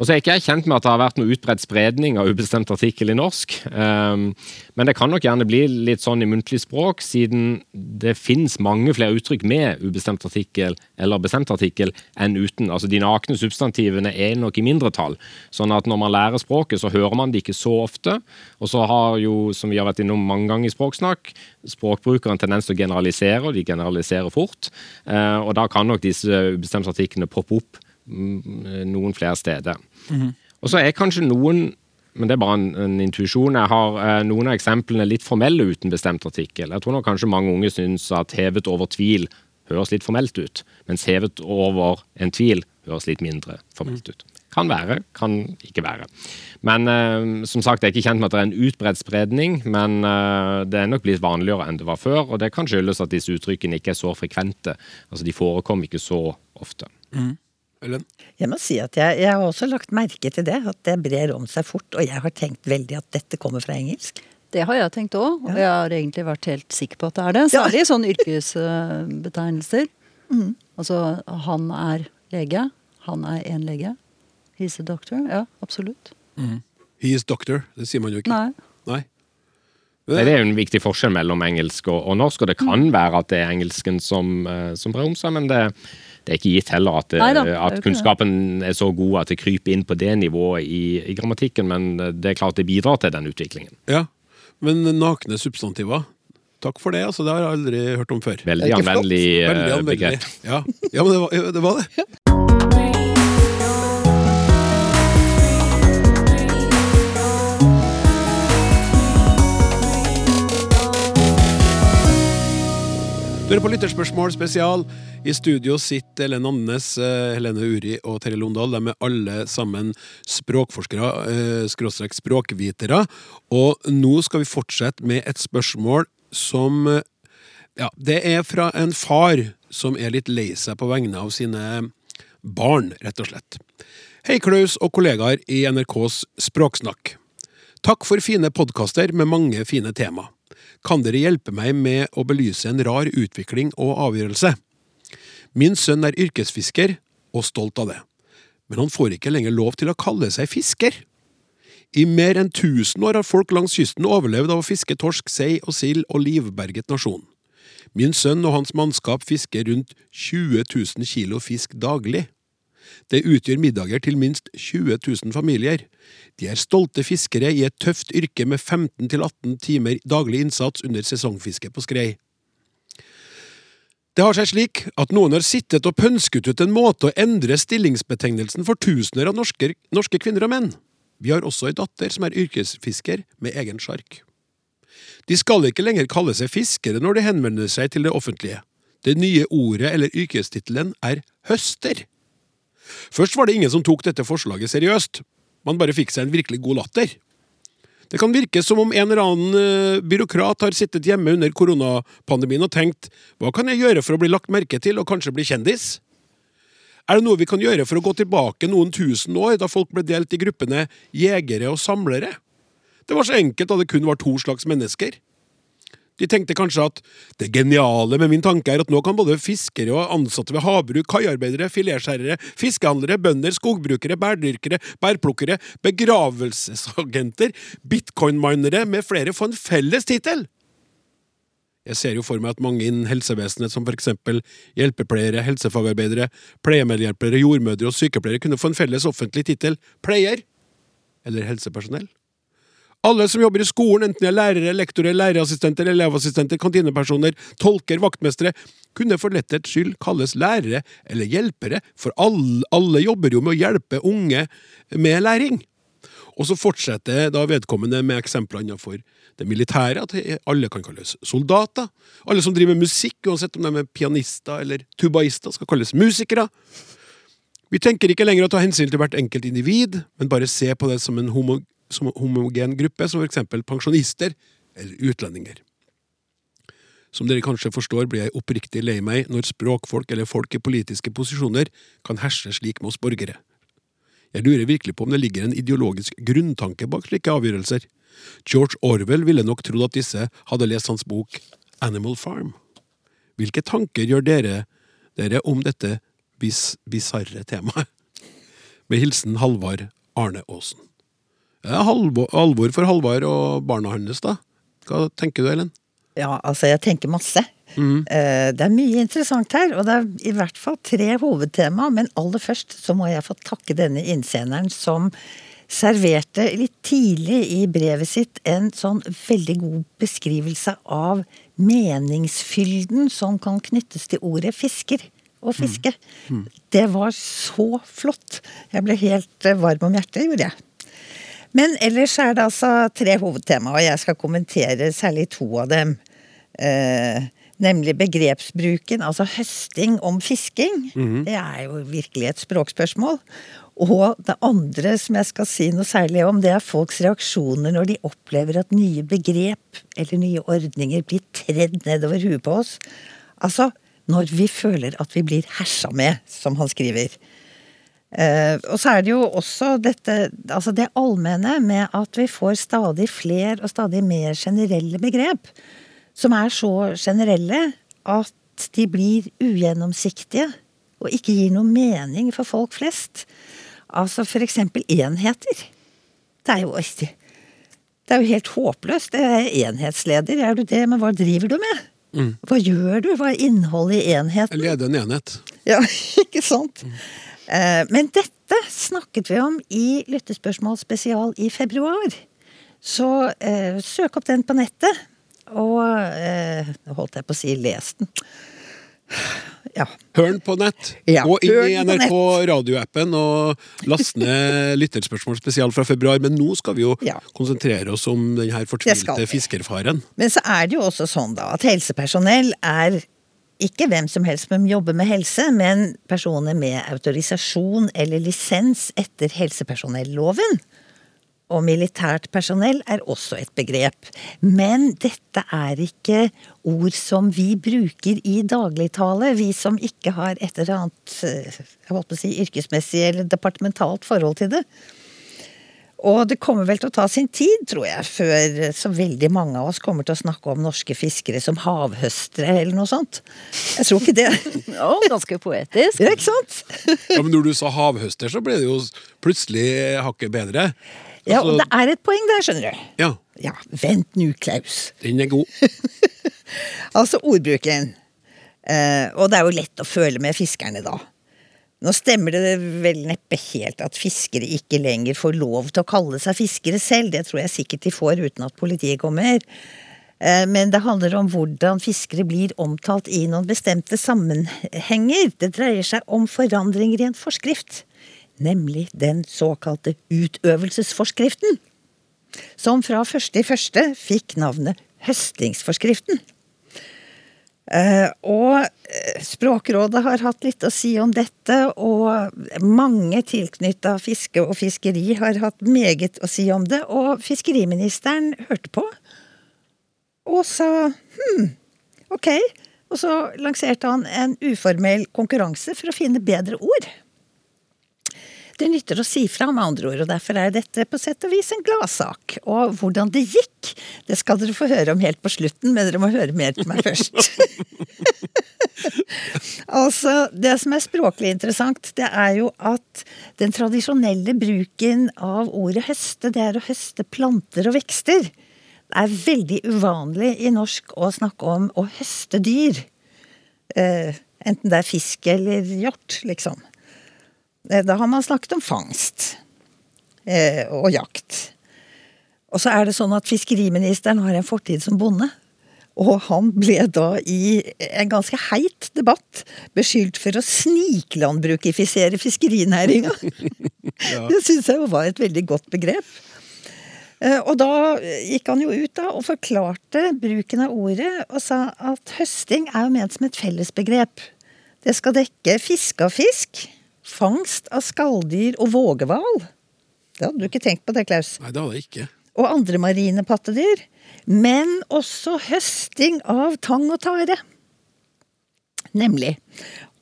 Og så er ikke jeg kjent med at det har vært noe utbredt spredning av ubestemt artikkel i norsk. Um, men det kan nok gjerne bli litt sånn i muntlig språk, siden det finnes mange flere uttrykk med ubestemt artikkel eller bestemt artikkel enn uten. Altså De nakne substantivene er nok i mindretall. Sånn at når man lærer språket, så hører man det ikke så ofte. Og så har jo, som vi har vært innom mange ganger i Språksnakk, språkbrukere en tendens til å generalisere, og de generaliserer fort. Uh, og da kan nok disse ubestemte artiklene poppe opp mm, noen flere steder. Og så er kanskje noen men det er bare en, en intuisjon. Jeg har eh, noen av eksemplene litt formelle uten bestemt artikkel. Jeg tror nok kanskje mange unge syns at hevet over tvil høres litt formelt ut, mens hevet over en tvil høres litt mindre formelt ut. Kan være, kan ikke være. Men eh, som sagt, jeg er ikke kjent med at det er en utbredt spredning, men eh, det er nok blitt vanligere enn det var før. Og det kan skyldes at disse uttrykkene ikke er så frekvente. Altså de forekom ikke så ofte. Mm. Ellen? Jeg må si at jeg, jeg, har også lagt merke til det, at det brer om seg fort. Og jeg har tenkt veldig at dette kommer fra engelsk. Det har jeg tenkt òg, og jeg har egentlig vært helt sikker på at det er det. Særlig ja. sånne yrkesbetegnelser. Mm. Altså, han er lege. Han er en lege. He's a doctor. Ja, absolutt. Mm. He is doctor. Det sier man jo ikke. Nei. Nei. Det er jo en viktig forskjell mellom engelsk og, og norsk, og det kan mm. være at det er engelsken som, uh, som brer om seg, men det, det, er ikke gitt heller at, det, Neida, at kunnskapen er så god at det kryper inn på det nivået i, i, grammatikken, men det er klart det bidrar til den utviklingen. Ja, men nakne substantiver Takk for det, altså. Det har jeg aldri hørt om før. Veldig anvendelig, Veldig anvendelig. begrep. Ja. ja, men det var det. Var det. Du hører på Lytterspørsmål spesial. I studio sitter Helene Andenes, eh, Helene Uri og Terje Londal. De er alle sammen språkforskere, eh, skråstrek språkvitere. Og nå skal vi fortsette med et spørsmål som eh, Ja, det er fra en far som er litt lei seg på vegne av sine barn, rett og slett. Hei, Klaus og kollegaer i NRKs Språksnakk. Takk for fine podkaster med mange fine tema. Kan dere hjelpe meg med å belyse en rar utvikling og avgjørelse? Min sønn er yrkesfisker, og stolt av det, men han får ikke lenger lov til å kalle seg fisker. I mer enn 1000 år har folk langs kysten overlevd av å fiske torsk, sei og sild og livberget nasjon. Min sønn og hans mannskap fisker rundt 20 000 kilo fisk daglig. Det utgjør middager til minst 20 000 familier. De er stolte fiskere i et tøft yrke med 15–18 timer daglig innsats under sesongfiske på skrei. Det har seg slik at noen har sittet og pønsket ut en måte å endre stillingsbetegnelsen for tusener av norske, norske kvinner og menn. Vi har også ei datter som er yrkesfisker med egen sjark. De skal ikke lenger kalle seg fiskere når de henvender seg til det offentlige. Det nye ordet eller yrkestittelen er høster. Først var det ingen som tok dette forslaget seriøst. Man bare fikk seg en virkelig god latter. Det kan virke som om en eller annen eh, byråkrat har sittet hjemme under koronapandemien og tenkt hva kan jeg gjøre for å bli lagt merke til og kanskje bli kjendis? Er det noe vi kan gjøre for å gå tilbake noen tusen år, da folk ble delt i gruppene jegere og samlere? Det var så enkelt da det kun var to slags mennesker. De tenkte kanskje at det geniale med min tanke er at nå kan både fiskere og ansatte ved havbruk, kaiarbeidere, filetskjærere, fiskehandlere, bønder, skogbrukere, bærdyrkere, bærplukkere, begravelsesagenter, bitcoin-minere med flere få en felles tittel! Jeg ser jo for meg at mange innen helsevesenet, som for eksempel hjelpepleiere, helsefagarbeidere, pleiemedhjelpere, jordmødre og sykepleiere, kunne få en felles offentlig tittel pleier eller helsepersonell. Alle som jobber i skolen, enten de er lærere, lektorer, lærerassistenter, elevassistenter, kantinepersoner, tolker, vaktmestere, kunne for letthets skyld kalles lærere eller hjelpere, for alle, alle jobber jo med å hjelpe unge med læring. Og så fortsetter da vedkommende med eksempler innenfor det militære, at alle kan kalles soldater. Alle som driver med musikk, uansett om de er pianister eller tubaister, skal kalles musikere. Vi tenker ikke lenger å ta hensyn til hvert enkelt individ, men bare se på det som en homo som homogen gruppe, som f.eks. pensjonister eller utlendinger. Som dere kanskje forstår, blir jeg oppriktig lei meg når språkfolk eller folk i politiske posisjoner kan herse slik med oss borgere. Jeg lurer virkelig på om det ligger en ideologisk grunntanke bak slike avgjørelser. George Orwell ville nok trodd at disse hadde lest hans bok Animal Farm. Hvilke tanker gjør dere dere om dette bis bisarre temaet? Med hilsen Halvard Arne Aasen. Er alvor for Halvard og barna hans, da. Hva tenker du, Ellen? Ja, altså, jeg tenker masse. Mm. Det er mye interessant her, og det er i hvert fall tre hovedtema. Men aller først så må jeg få takke denne innsenderen som serverte litt tidlig i brevet sitt en sånn veldig god beskrivelse av meningsfylden som kan knyttes til ordet fisker og fiske. Mm. Mm. Det var så flott. Jeg ble helt eh, varm om hjertet, gjorde jeg. Men ellers er det altså tre hovedtema, og jeg skal kommentere særlig to av dem. Eh, nemlig begrepsbruken, altså høsting om fisking. Mm. Det er jo virkelig et språkspørsmål. Og det andre som jeg skal si noe særlig om, det er folks reaksjoner når de opplever at nye begrep eller nye ordninger blir tredd nedover huet på oss. Altså når vi føler at vi blir hersa med, som han skriver. Uh, og så er det jo også dette, altså det allmenne med at vi får stadig flere og stadig mer generelle begrep. Som er så generelle at de blir ugjennomsiktige og ikke gir noe mening for folk flest. Altså for eksempel enheter. Det er jo, det er jo helt håpløst. Det er enhetsleder, er du det, men hva driver du med? Mm. Hva gjør du? Hva er innholdet i enheten? Lede en enhet. Ja, ikke sant? Mm. Eh, men dette snakket vi om i Lyttespørsmål spesial i februar. Så eh, søk opp den på nettet, og eh, holdt jeg på å si les den. Ja. Hør den på nett. Ja, Gå inn i NRK radioappen og last ned lytterspørsmål spesial fra februar. Men nå skal vi jo ja. konsentrere oss om den her fortvilte fiskerfaren. Men så er det jo også sånn da at helsepersonell er ikke hvem som helst som jobber med helse, men personer med autorisasjon eller lisens etter helsepersonelloven. Og militært personell er også et begrep. Men dette er ikke ord som vi bruker i dagligtale, vi som ikke har et eller annet jeg håper å si, yrkesmessig eller departementalt forhold til det. Og det kommer vel til å ta sin tid, tror jeg, før så veldig mange av oss kommer til å snakke om norske fiskere som havhøstere eller noe sånt. Jeg tror ikke det. ja, ganske poetisk. Ja, ikke sant? ja, Men når du sa havhøster, så ble det jo plutselig hakket bedre. Ja, og Altså- det er et poeng der, skjønner du. Ja, Ja, vent nu, Klaus. den er god. Altså ordbruken. Eh, og det er jo lett å føle med fiskerne da. Nå stemmer det vel neppe helt at fiskere ikke lenger får lov til å kalle seg fiskere selv. Det tror jeg sikkert de får uten at politiet kommer. Eh, Men det handler om hvordan fiskere blir omtalt i noen bestemte sammenhenger. Det dreier seg om forandringer i en forskrift. Nemlig den såkalte utøvelsesforskriften. Som fra første i første fikk navnet høstingsforskriften. Eh, og eh, Språkrådet har hatt litt å si om dette, og mange tilknytta fiske og fiskeri har hatt meget å si om det. Og fiskeriministeren hørte på og sa hm, ok. Og så lanserte han en uformell konkurranse for å finne bedre ord. Det nytter å si fra, med andre ord, og derfor er dette på sett og vis en gladsak. Og hvordan det gikk, det skal dere få høre om helt på slutten, men dere må høre mer til meg først. altså, det som er språklig interessant, det er jo at den tradisjonelle bruken av ordet høste, det er å høste planter og vekster. Det er veldig uvanlig i norsk å snakke om å høste dyr. Eh, enten det er fisk eller hjort, liksom. Eh, Da har man snakket om fangst eh, og jakt. Og så er det sånn at fiskeriministeren har en fortid som bonde. Og han ble da i en ganske heit debatt beskyldt for å sniklandbrukifisere fiskerinæringa. Det syns jeg jo var et veldig godt begrep. Eh, Og da gikk han jo ut da og forklarte bruken av ordet, og sa at høsting er jo ment som et fellesbegrep. Det skal dekke fiske av fisk, fangst av skalldyr og vågehval. Det hadde du ikke tenkt på det, Klaus. Nei, det hadde jeg ikke. Og andre marine pattedyr. Men også høsting av tang og tare. Nemlig.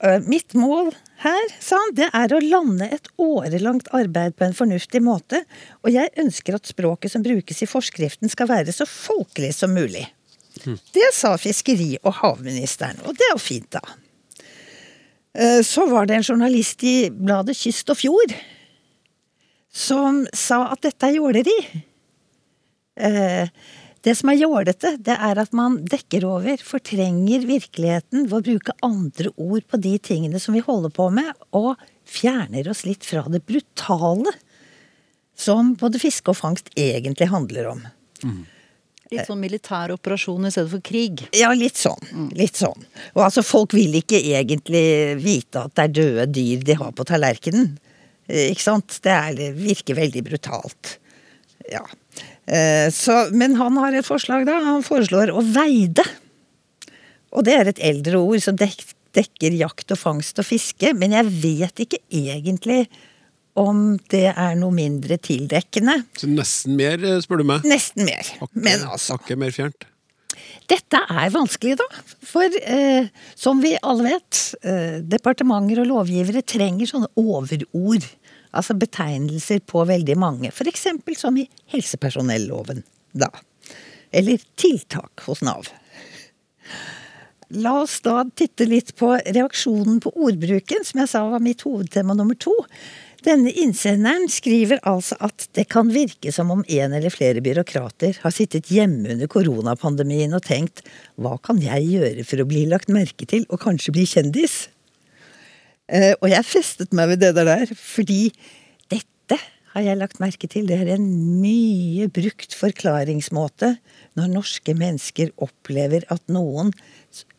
øh, Mitt mål her, sa han, det er å lande et årelangt arbeid på en fornuftig måte, og jeg ønsker at språket som brukes i forskriften skal være så folkelig som mulig. Det sa fiskeri- og havministeren, og det er jo fint, da. Eh, Så var det en journalist i bladet Kyst og Fjord som sa at dette er jåleri. Eh, Det som er jålete, det er at man dekker over, fortrenger virkeligheten ved å bruke andre ord på de tingene som vi holder på med, og fjerner oss litt fra det brutale som både fiske og fangst egentlig handler om. Litt sånn militær operasjon i stedet for krig. Ja, litt sånn. Litt sånn. Og altså, folk vil ikke egentlig vite at det er døde dyr de har på tallerkenen. Eh, Ikke sant? Det, er, det virker veldig brutalt. Ja. Eh, Så, men han har et forslag, da. Han foreslår å veide. Og det er et eldre ord som dekker jakt og fangst og fiske, men jeg vet ikke egentlig om det er noe mindre tildekkende. Så nesten mer, eh, spør du meg. Nesten mer. Akke, Men altså. Akke mer fjernt. Dette er vanskelig, da. For eh, som vi alle vet, eh, departementer og lovgivere trenger sånne overord. Altså betegnelser på veldig mange. Eksempel som i helsepersonelloven, da. Eller tiltak hos Nav. La oss da titte litt på reaksjonen på ordbruken, som jeg sa var mitt hovedtema nummer to. Denne innsenderen skriver altså at det kan virke som om en eller flere byråkrater har sittet hjemme under koronapandemien og tenkt hva kan jeg gjøre for å bli lagt merke til og kanskje bli kjendis? Eh, og jeg festet meg ved det der, fordi dette har jeg lagt merke til. Det er en mye brukt forklaringsmåte når norske mennesker opplever at noen,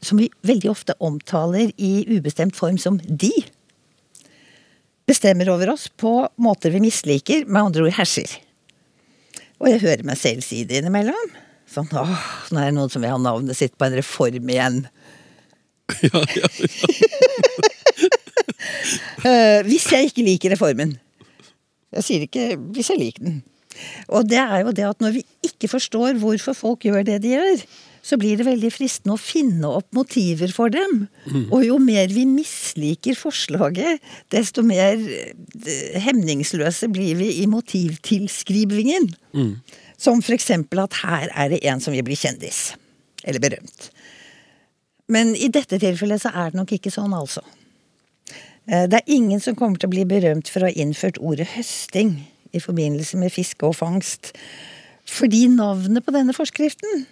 som vi veldig ofte omtaler i ubestemt form som de, bestemmer over oss på måter vi misliker, med andre ord herser. Og jeg hører meg selv si det innimellom. Sånn åh, nå er det noen som vil ha navnet sitt på en reform igjen. Eh, hvis jeg ikke liker reformen. Jeg sier ikke hvis jeg liker den. Og det er jo det at når vi ikke forstår hvorfor folk gjør det de gjør, så blir det veldig fristende å finne opp motiver for dem. Og jo mer vi misliker forslaget, desto mer eh, hemningsløse blir vi i motivtilskrivingen. Som for eksempel at her er det en som vil bli kjendis. Eller berømt. Men i dette tilfellet så er det nok ikke sånn, altså. Eh, Det er ingen som kommer til å bli berømt for å ha innført ordet høsting i forbindelse med fiske og fangst. Fordi navnet på denne forskriften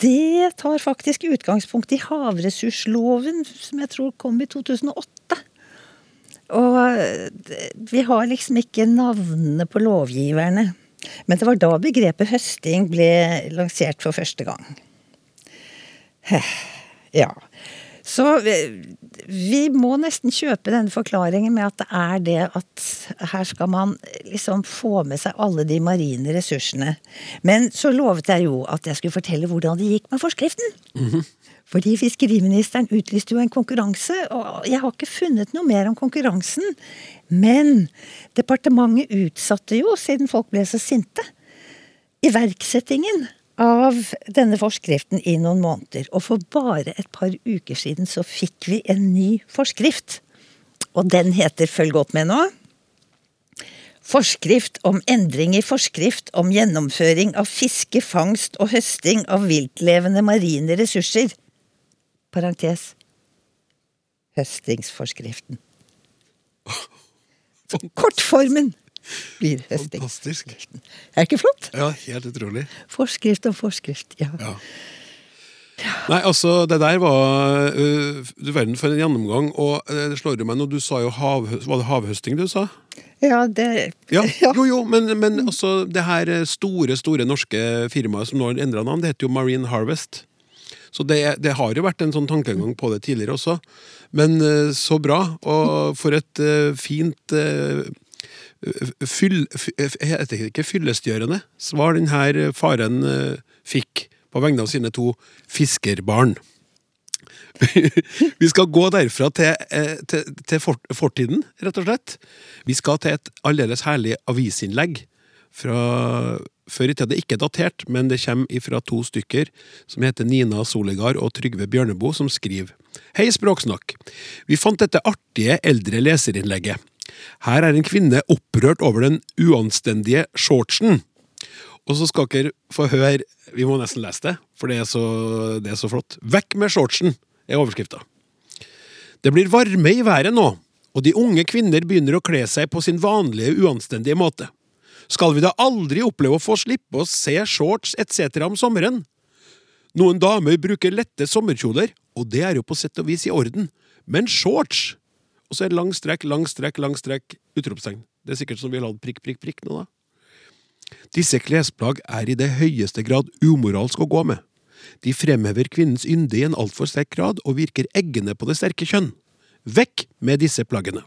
det tar faktisk utgangspunkt i havressursloven, som jeg tror kom i 2008. Og vi har liksom ikke navnene på lovgiverne. Men det var da begrepet høsting ble lansert for første gang. Ja. Så vi må nesten kjøpe denne forklaringen med at det er det at her skal man liksom få med seg alle de marine ressursene. Men så lovet jeg jo at jeg skulle fortelle hvordan det gikk med forskriften. Mm -hmm. Fordi fiskeriministeren utlyste jo en konkurranse, og jeg har ikke funnet noe mer om konkurransen. Men departementet utsatte jo, siden folk ble så sinte, iverksettingen av denne forskriften i noen måneder. Og for bare et par uker siden så fikk vi en ny forskrift. Og den heter, følg godt med nå, Forskrift om endring i forskrift om gjennomføring av fiske, fangst og høsting av viltlevende marine ressurser. Parentes. Høstingsforskriften. Kortformen blir høsting. Fantastisk. Er ikke flott? Ja, helt utrolig. Forskrift og forskrift, ja. ja. Nei, altså, det der var uh, Du verden for en gjennomgang. Og det slår jo meg nå, du sa jo hav, Var det havhøsting du sa? Ja, det ja, Jo, jo, men, men altså, det her store, store norske firmaet som nå har endra navn, det heter jo Marine Harvest. Så det, det, har jo vært en sånn tankegang på det tidligere også. Men uh, så bra, og for et uh, fint fyll, heter ikke fyllestgjørende svar denne faren eh, fikk på vegne av sine to fiskerbarn. vi skal gå derfra til, eh, til, til fortiden, rett og slett. Vi skal til et aldeles herlig avisinnlegg fra før i tida. Det er ikke datert, men det kommer fra to stykker som heter Nina Soligard og Trygve Bjørneboe, som skriver Hei, Språksnakk. Vi fant dette artige eldre leserinnlegget. Her er en kvinne opprørt over den uanstendige shortsen. Og så skal dere få høre Vi må nesten lese det, for det er så, det er så flott. Vekk med shortsen, er overskrifta. Det blir varme i været nå, og de unge kvinner begynner å kle seg på sin vanlige, uanstendige måte. Skal vi da aldri oppleve å få slippe å se shorts etc. om sommeren? Noen damer bruker lette sommerkjoler, og det er jo på sett og vis i orden, men shorts og så er det lang strekk, lang strekk, lang strekk, utropstegn. Det er sikkert som vi har hatt prikk, prikk, prikk nå, da. Disse klesplagg er i det høyeste grad umoralsk å gå med. De fremhever kvinnens ynde i en altfor sterk grad og virker eggende på det sterke kjønn. Vekk med disse plaggene!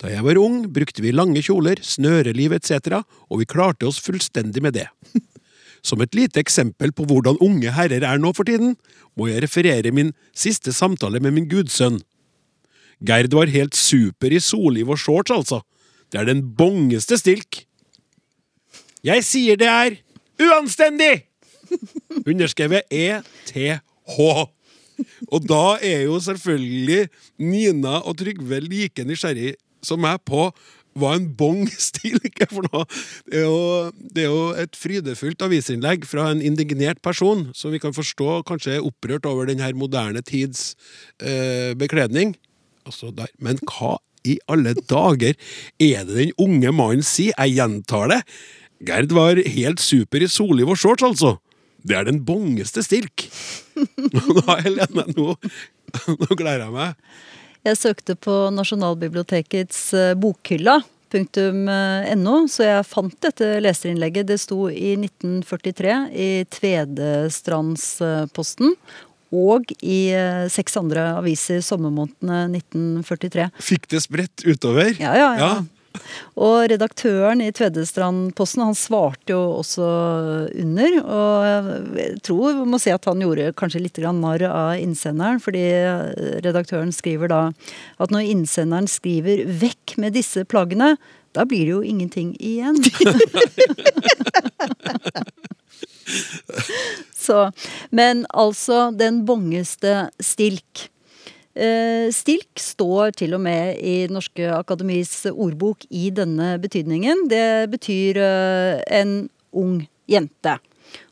Da jeg var ung, brukte vi lange kjoler, snøreliv etc., og vi klarte oss fullstendig med det. Som et lite eksempel på hvordan unge herrer er nå for tiden, må jeg referere min siste samtale med min gudsønn, Gerd var helt super i soliv og shorts, altså. Det er den bongeste stilk. Jeg sier det er uanstendig! Underskrevet ETH. Og da er jo selvfølgelig Nina og Trygve like nysgjerrig som meg på hva en bong stilk er for noe. Det er, jo, det er jo et frydefullt avisinnlegg fra en indignert person, som vi kan forstå kanskje er opprørt over denne moderne tids eh, bekledning altså der. Men hva i alle dager er det den unge mannen sier? Jeg gjentar det. Gerd var helt super i soliv og shorts, altså. Det er den bongeste stilk. Nå, Helene, nå, nå gleder jeg meg. Jeg søkte på Nasjonalbibliotekets eh, bokhylla. Eh, .no, så jeg fant dette leserinnlegget. Det sto i 1943 i Tvedestrandsposten og i eh, seks andre aviser sommermånedene 1943. Fikk det spredt utover? Ja, ja. ja. ja. Og redaktøren i Tvedestrandposten han svarte jo også under. Og jeg tror vi må si at han gjorde kanskje litt narr av innsenderen. Fordi redaktøren skriver da at når innsenderen skriver 'vekk med disse plaggene', da blir det jo ingenting igjen. Så, men altså, den bongeste stilk. Eh, stilk står til og med i Norske Akademis ordbok i denne betydningen. Det betyr eh, en ung jente.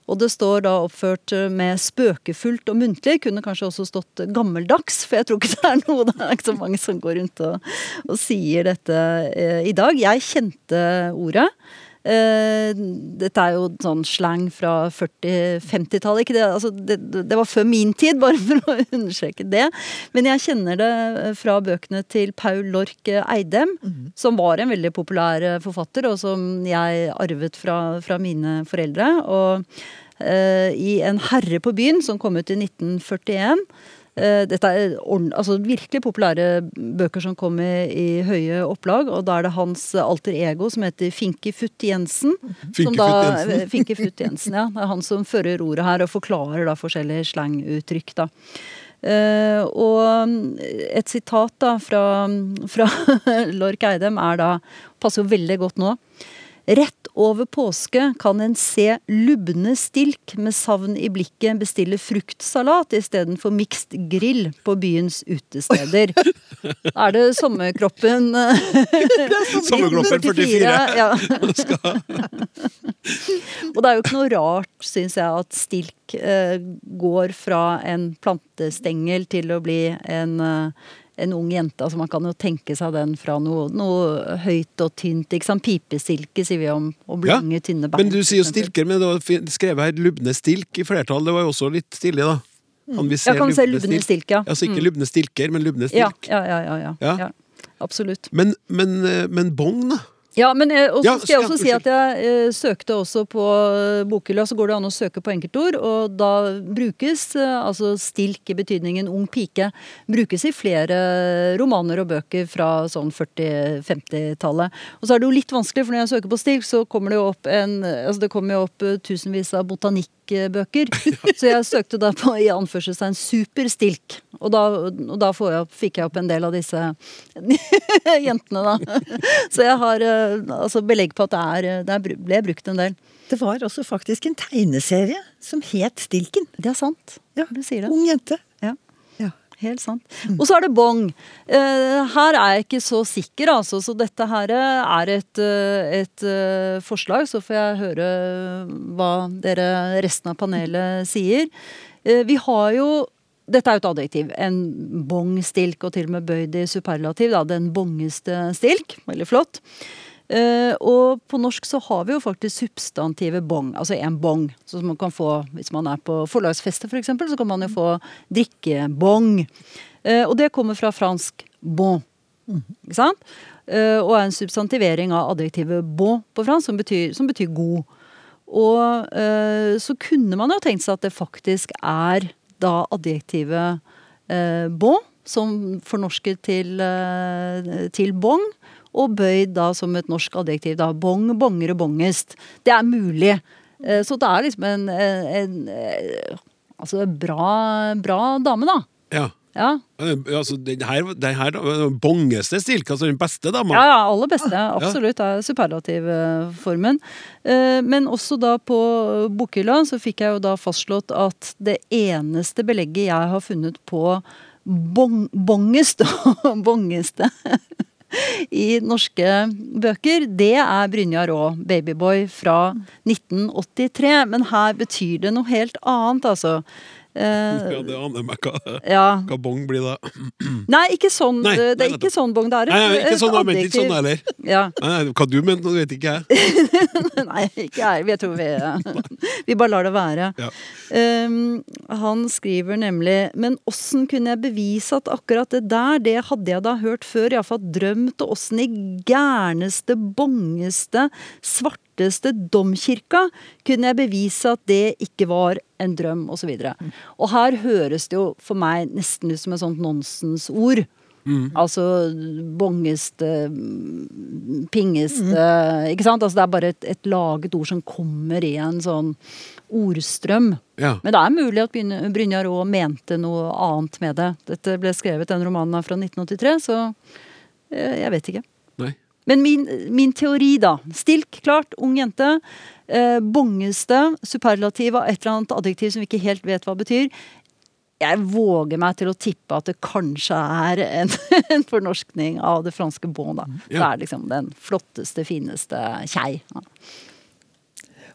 Og det står da oppført med spøkefullt og muntlig. Kunne kanskje også stått gammeldags, for jeg tror ikke det er noe det er ikke så mange som går rundt og, og sier dette eh, i dag. Jeg kjente ordet. Eh, dette er jo sånn slang fra 40-50-tallet. ikke det, altså det, det var før min tid, bare for å understreke det. Men jeg kjenner det fra bøkene til Paul Lork Eidem, som var en veldig populær eh, forfatter, og som jeg arvet fra, fra mine foreldre. Og eh, i En herre på byen, som kom ut i 1941 Eh, dette er altså, virkelig populære bøker som kom i, høye opplag. Og da er det hans alter ego som heter Finkifutt Jensen. Finkifutt Futt Jensen, ja. Det er han som fører ordet her og forklarer da forskjellige slanguttrykk. da. Uh, og et sitat da fra, fra Lork Eidem er da Passer jo veldig godt nå. Rett over påske kan en se lubne stilk med savn i blikket bestille fruktsalat istedenfor mixed grill på byens utesteder. Da er det sommerkroppen Sommerkroppen 44. Ja. Og det er jo ikke noe rart, syns jeg, at stilk eh, går fra en plantestengel til å bli en eh, en ung jente. altså Man kan jo tenke seg den fra noe, noe høyt og tynt. ikke sant? Pipesilke sier vi om, om Ja, tynne bein. Men du sier jo stilker, men det var skrevet her lubne stilk i flertall. Det var jo også litt stilig, da. Kan vi se Ja, kan vi se lubne stilk, ja. Altså ikke lubne stilker, men lubne stilk. ja, ja, ja, ja, Ja. ja. Absolutt. Men, men, eh, men bong, da? Ja, men eh, og så Ja, skal jeg også si at jeg eh, søkte også på eh, bokhylla, så går det an å søke på enkeltord, og da brukes eh, altså stilk i betydningen ung pike, brukes i flere romaner og bøker fra sånn 40-50-tallet. Og så er det jo litt vanskelig, for når jeg søker på stilk, så kommer det jo opp en Altså det kommer jo opp eh, tusenvis av botanikkbøker. Så jeg søkte da på i anførselstegn superstilk, og da, og da får jeg, fikk jeg opp en del av disse jentene, da. Så jeg har eh, altså belegg på at det, er, eh, det ble brukt en del. Det var også faktisk en tegneserie som het Stilken. Det er sant. Ja, Du sier det. Ung jente. Helt sant. Og så er det bong. Eh, her er jeg ikke så sikker, altså. Så dette her er et, eh, et eh, forslag. Så får jeg høre hva dere resten av panelet sier. Eh, vi har jo dette er jo et adjektiv. En bong-stilk, og til og med bøyd i superlativ. Da, den bongeste stilk. Veldig flott. Eh, og på norsk så har vi jo faktisk substantivet bong, altså en bong. Så man kan få hvis man er på forlagsfeste f.eks., for så kan man jo få drikkebong. Eh, og det kommer fra fransk bon. Ikke sant? Eh, og er en substantivering av adjektivet bon på fransk, som betyr, som betyr god. Og eh, så kunne man jo tenkt seg at det faktisk er da adjektivet eh, bon, som fornorsket til, eh, til bong, og bøyd da som et norsk adjektiv. da, Bong, bongere, bongest. Det er mulig. Eh, så det er liksom en, en, en eh, Altså bra, bra dame, da. Ja. Ja. Eh, Altså, den her, den her bongeste stilk, altså den beste dama. Ja, ja, aller beste. Absolutt. Det er superlativformen. Men også da på bokhylla så fikk jeg jo da fastslått at det eneste belegget jeg har funnet på bong, bongest og bongeste i norske bøker, det er Brynjar Aa, 'Babyboy' fra 1983. Men her betyr det noe helt annet, altså. Eh, Ja, det aner meg hva, ja. hva bong blir da. Nei, ikke sånn. Nei, det nei, er ikke sånn bong. Det er et, Nei, nei, ikke sånn, jeg mente ikke sånn heller. Ja. Nei, nei, hva du mente, nå vet ikke jeg. Nei, ikke jeg. Jeg tror vi, vi bare lar det være. Ja. Um, han skriver nemlig Men åssen kunne jeg bevise at akkurat det der, det hadde jeg da hørt før. Iallfall drømt, og åssen i gærneste, bongeste, svarteste domkirka kunne jeg bevise at det ikke var en drøm, osv. Og, og her høres det jo for meg nesten ut som et sånt nonsensord. Altså bongeste, mm, pingeste Ikke sant? Altså, det er bare et, et laget ord som kommer i en sånn ordstrøm. Ja. Men det er mulig at Brynjar Aa mente noe annet med det. Dette ble skrevet, den romanen er fra 1983, så eh, jeg vet ikke. Men min, min teori, da. Stilk, klart. Ung jente. Eh, bongeste. Superlativ av et eller annet adjektiv som vi ikke helt vet hva betyr. Jeg våger meg til å tippe at det kanskje er en, en fornorskning av det franske bon. da. Det er liksom den flotteste, fineste kjei. Ja.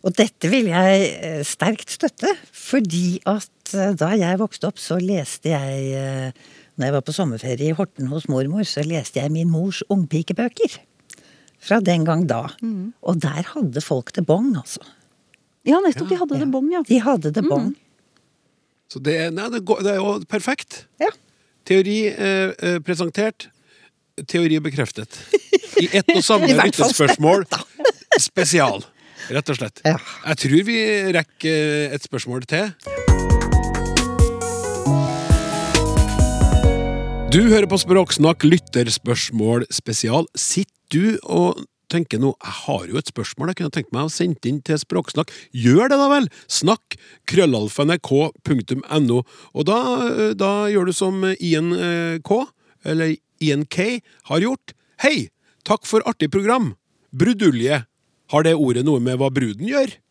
Og dette vil jeg eh, sterkt støtte, fordi at eh, da jeg vokste opp, så leste jeg eh, Når jeg var på sommerferie i Horten hos mormor, så leste jeg min mors ungpikebøker. Fra den gang da. Og der hadde folk det bong, altså. Ja, nettopp. De hadde det bong, ja. De hadde det bong. Så det er, nei, det, går, det er jo perfekt. Ja. Teori eh, eh, presentert, teori bekreftet. I ett og samme lyttespørsmål spesial. Rett og slett. Ja. Jeg tror vi rekker et spørsmål til. Du hører på Språksnakk lytterspørsmål spesial. Sitter du og tenker nå Jeg har jo et spørsmål jeg kunne tenkt meg å sende inn til Språksnakk. Gjør det, da vel! Snakk krøllalfa.nrk.no. Og da, eh, da gjør du som Ian eh, eller INK, har gjort. Hei! Takk for artig program. Brudulje. Har det ordet noe med hva bruden gjør?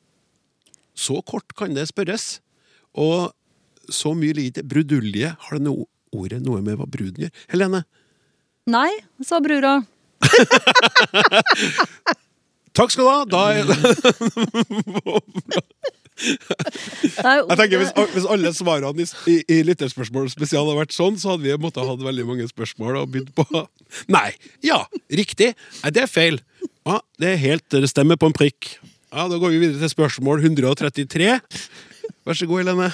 Så kort kan det spørres. Og så mye lite. Brudulje, har det no ordet noe med hva bruden gjør? Helene? Nei, sa brura. Takk skal du ha! Da Jeg tenker hvis, hvis alle svarene i, i, i lytterspørsmål spesial hadde vært sånn, så hadde vi måttet hatt veldig mange spørsmål og begynt på Nei. Ja, riktig. Nei, det er feil. Ja, det er helt Det stemmer på en prikk. Ja, Da går vi videre til spørsmål 133. Vær så god, Helene.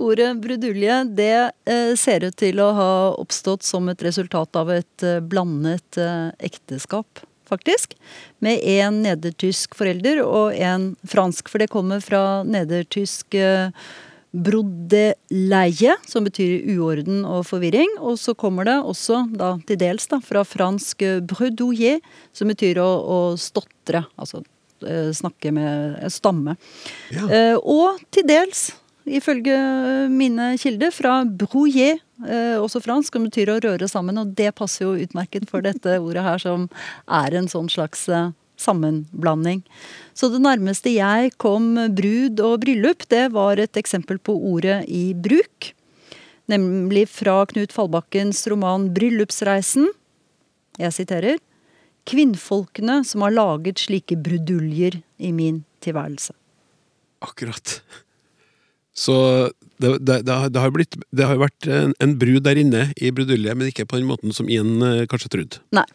Ordet brudulje det eh, ser ut til å ha oppstått som et resultat av et eh, blandet eh, ekteskap, faktisk. Med en nedertysk forelder og en fransk, for det kommer fra nedertysk brodeleie, som betyr uorden og forvirring. Og så kommer det også, da, til dels, da, fra fransk eh, som betyr å, å stotre. Altså snakke med stamme. Ja. Eh, og til dels, ifølge mine kilder, fra brouiller, eh, også fransk, som betyr å røre sammen. Og det passer jo utmerket for dette ordet her, som er en sånn slags eh, sammenblanding. Så det nærmeste jeg kom brud og bryllup, det var et eksempel på ordet i bruk. Nemlig fra Knut Fallbakkens roman 'Bryllupsreisen'. Jeg siterer. Kvinnfolkene som har laget slike bruduljer i min tilværelse. Akkurat. Så det, det, det, har, det, har, blitt, det har vært en, en brud der inne i bruduljet, men ikke på den måten som Ian eh, kanskje trodde. Nei.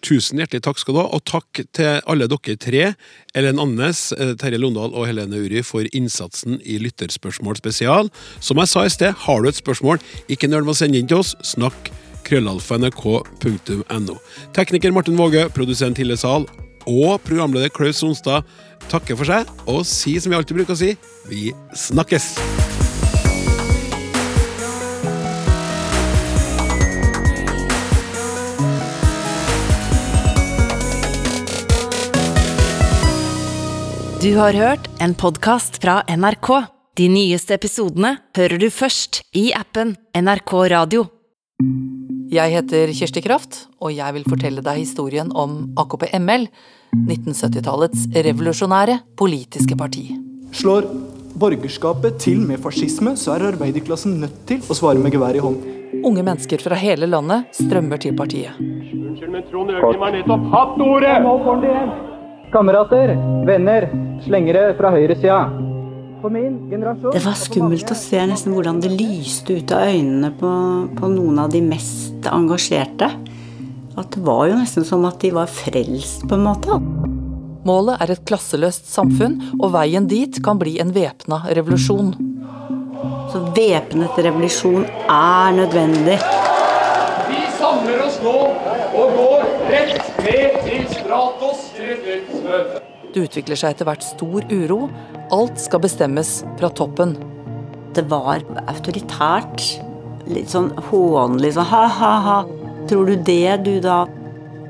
Tusen hjertelig takk skal du ha, og takk til alle dere tre, Ellen Annes, eh, Terje Londal og Helene Uri, for innsatsen i Lytterspørsmål spesial. Som jeg sa i sted, har du et spørsmål, ikke nøl med å sende inn til oss. Snakk krøllalfa.nrk.no. Tekniker Martin Våge, produsent Hille Sahl og programleder Klaus Sonstad takker for seg og sier som vi alltid bruker å si, vi snakkes! Du har hørt en podkast fra NRK. De nyeste episodene hører du først i appen NRK Radio. Jeg heter Kirsti Kraft, og jeg vil fortelle deg historien om AKP-ML, 1970-tallets revolusjonære politiske parti. Slår borgerskapet til med fascisme, så er arbeiderklassen nødt til å svare med gevær i hånd. Unge mennesker fra hele landet strømmer til partiet. Unnskyld, men Trond Øgrim har nettopp hatt ordet! Kamerater, venner, slengere fra høyresida. Det var skummelt å se nesten hvordan det lyste ut av øynene på, på noen av de mest engasjerte. At det var jo nesten som at de var frelst, på en måte. Målet er et klasseløst samfunn, og veien dit kan bli en væpna revolusjon. Så væpnet revolusjon er nødvendig. Vi samler oss nå og går rett ned til Stratos retrettmøte. Det utvikler seg etter hvert stor uro. Alt skal bestemmes fra toppen. Det var autoritært. Litt sånn hånlig sånn ha-ha-ha. Tror du det, du, da?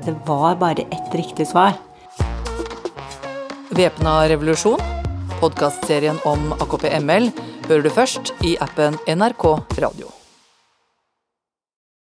Det var bare ett riktig svar. Væpna revolusjon, podkastserien om AKP-ML, hører du først i appen NRK Radio.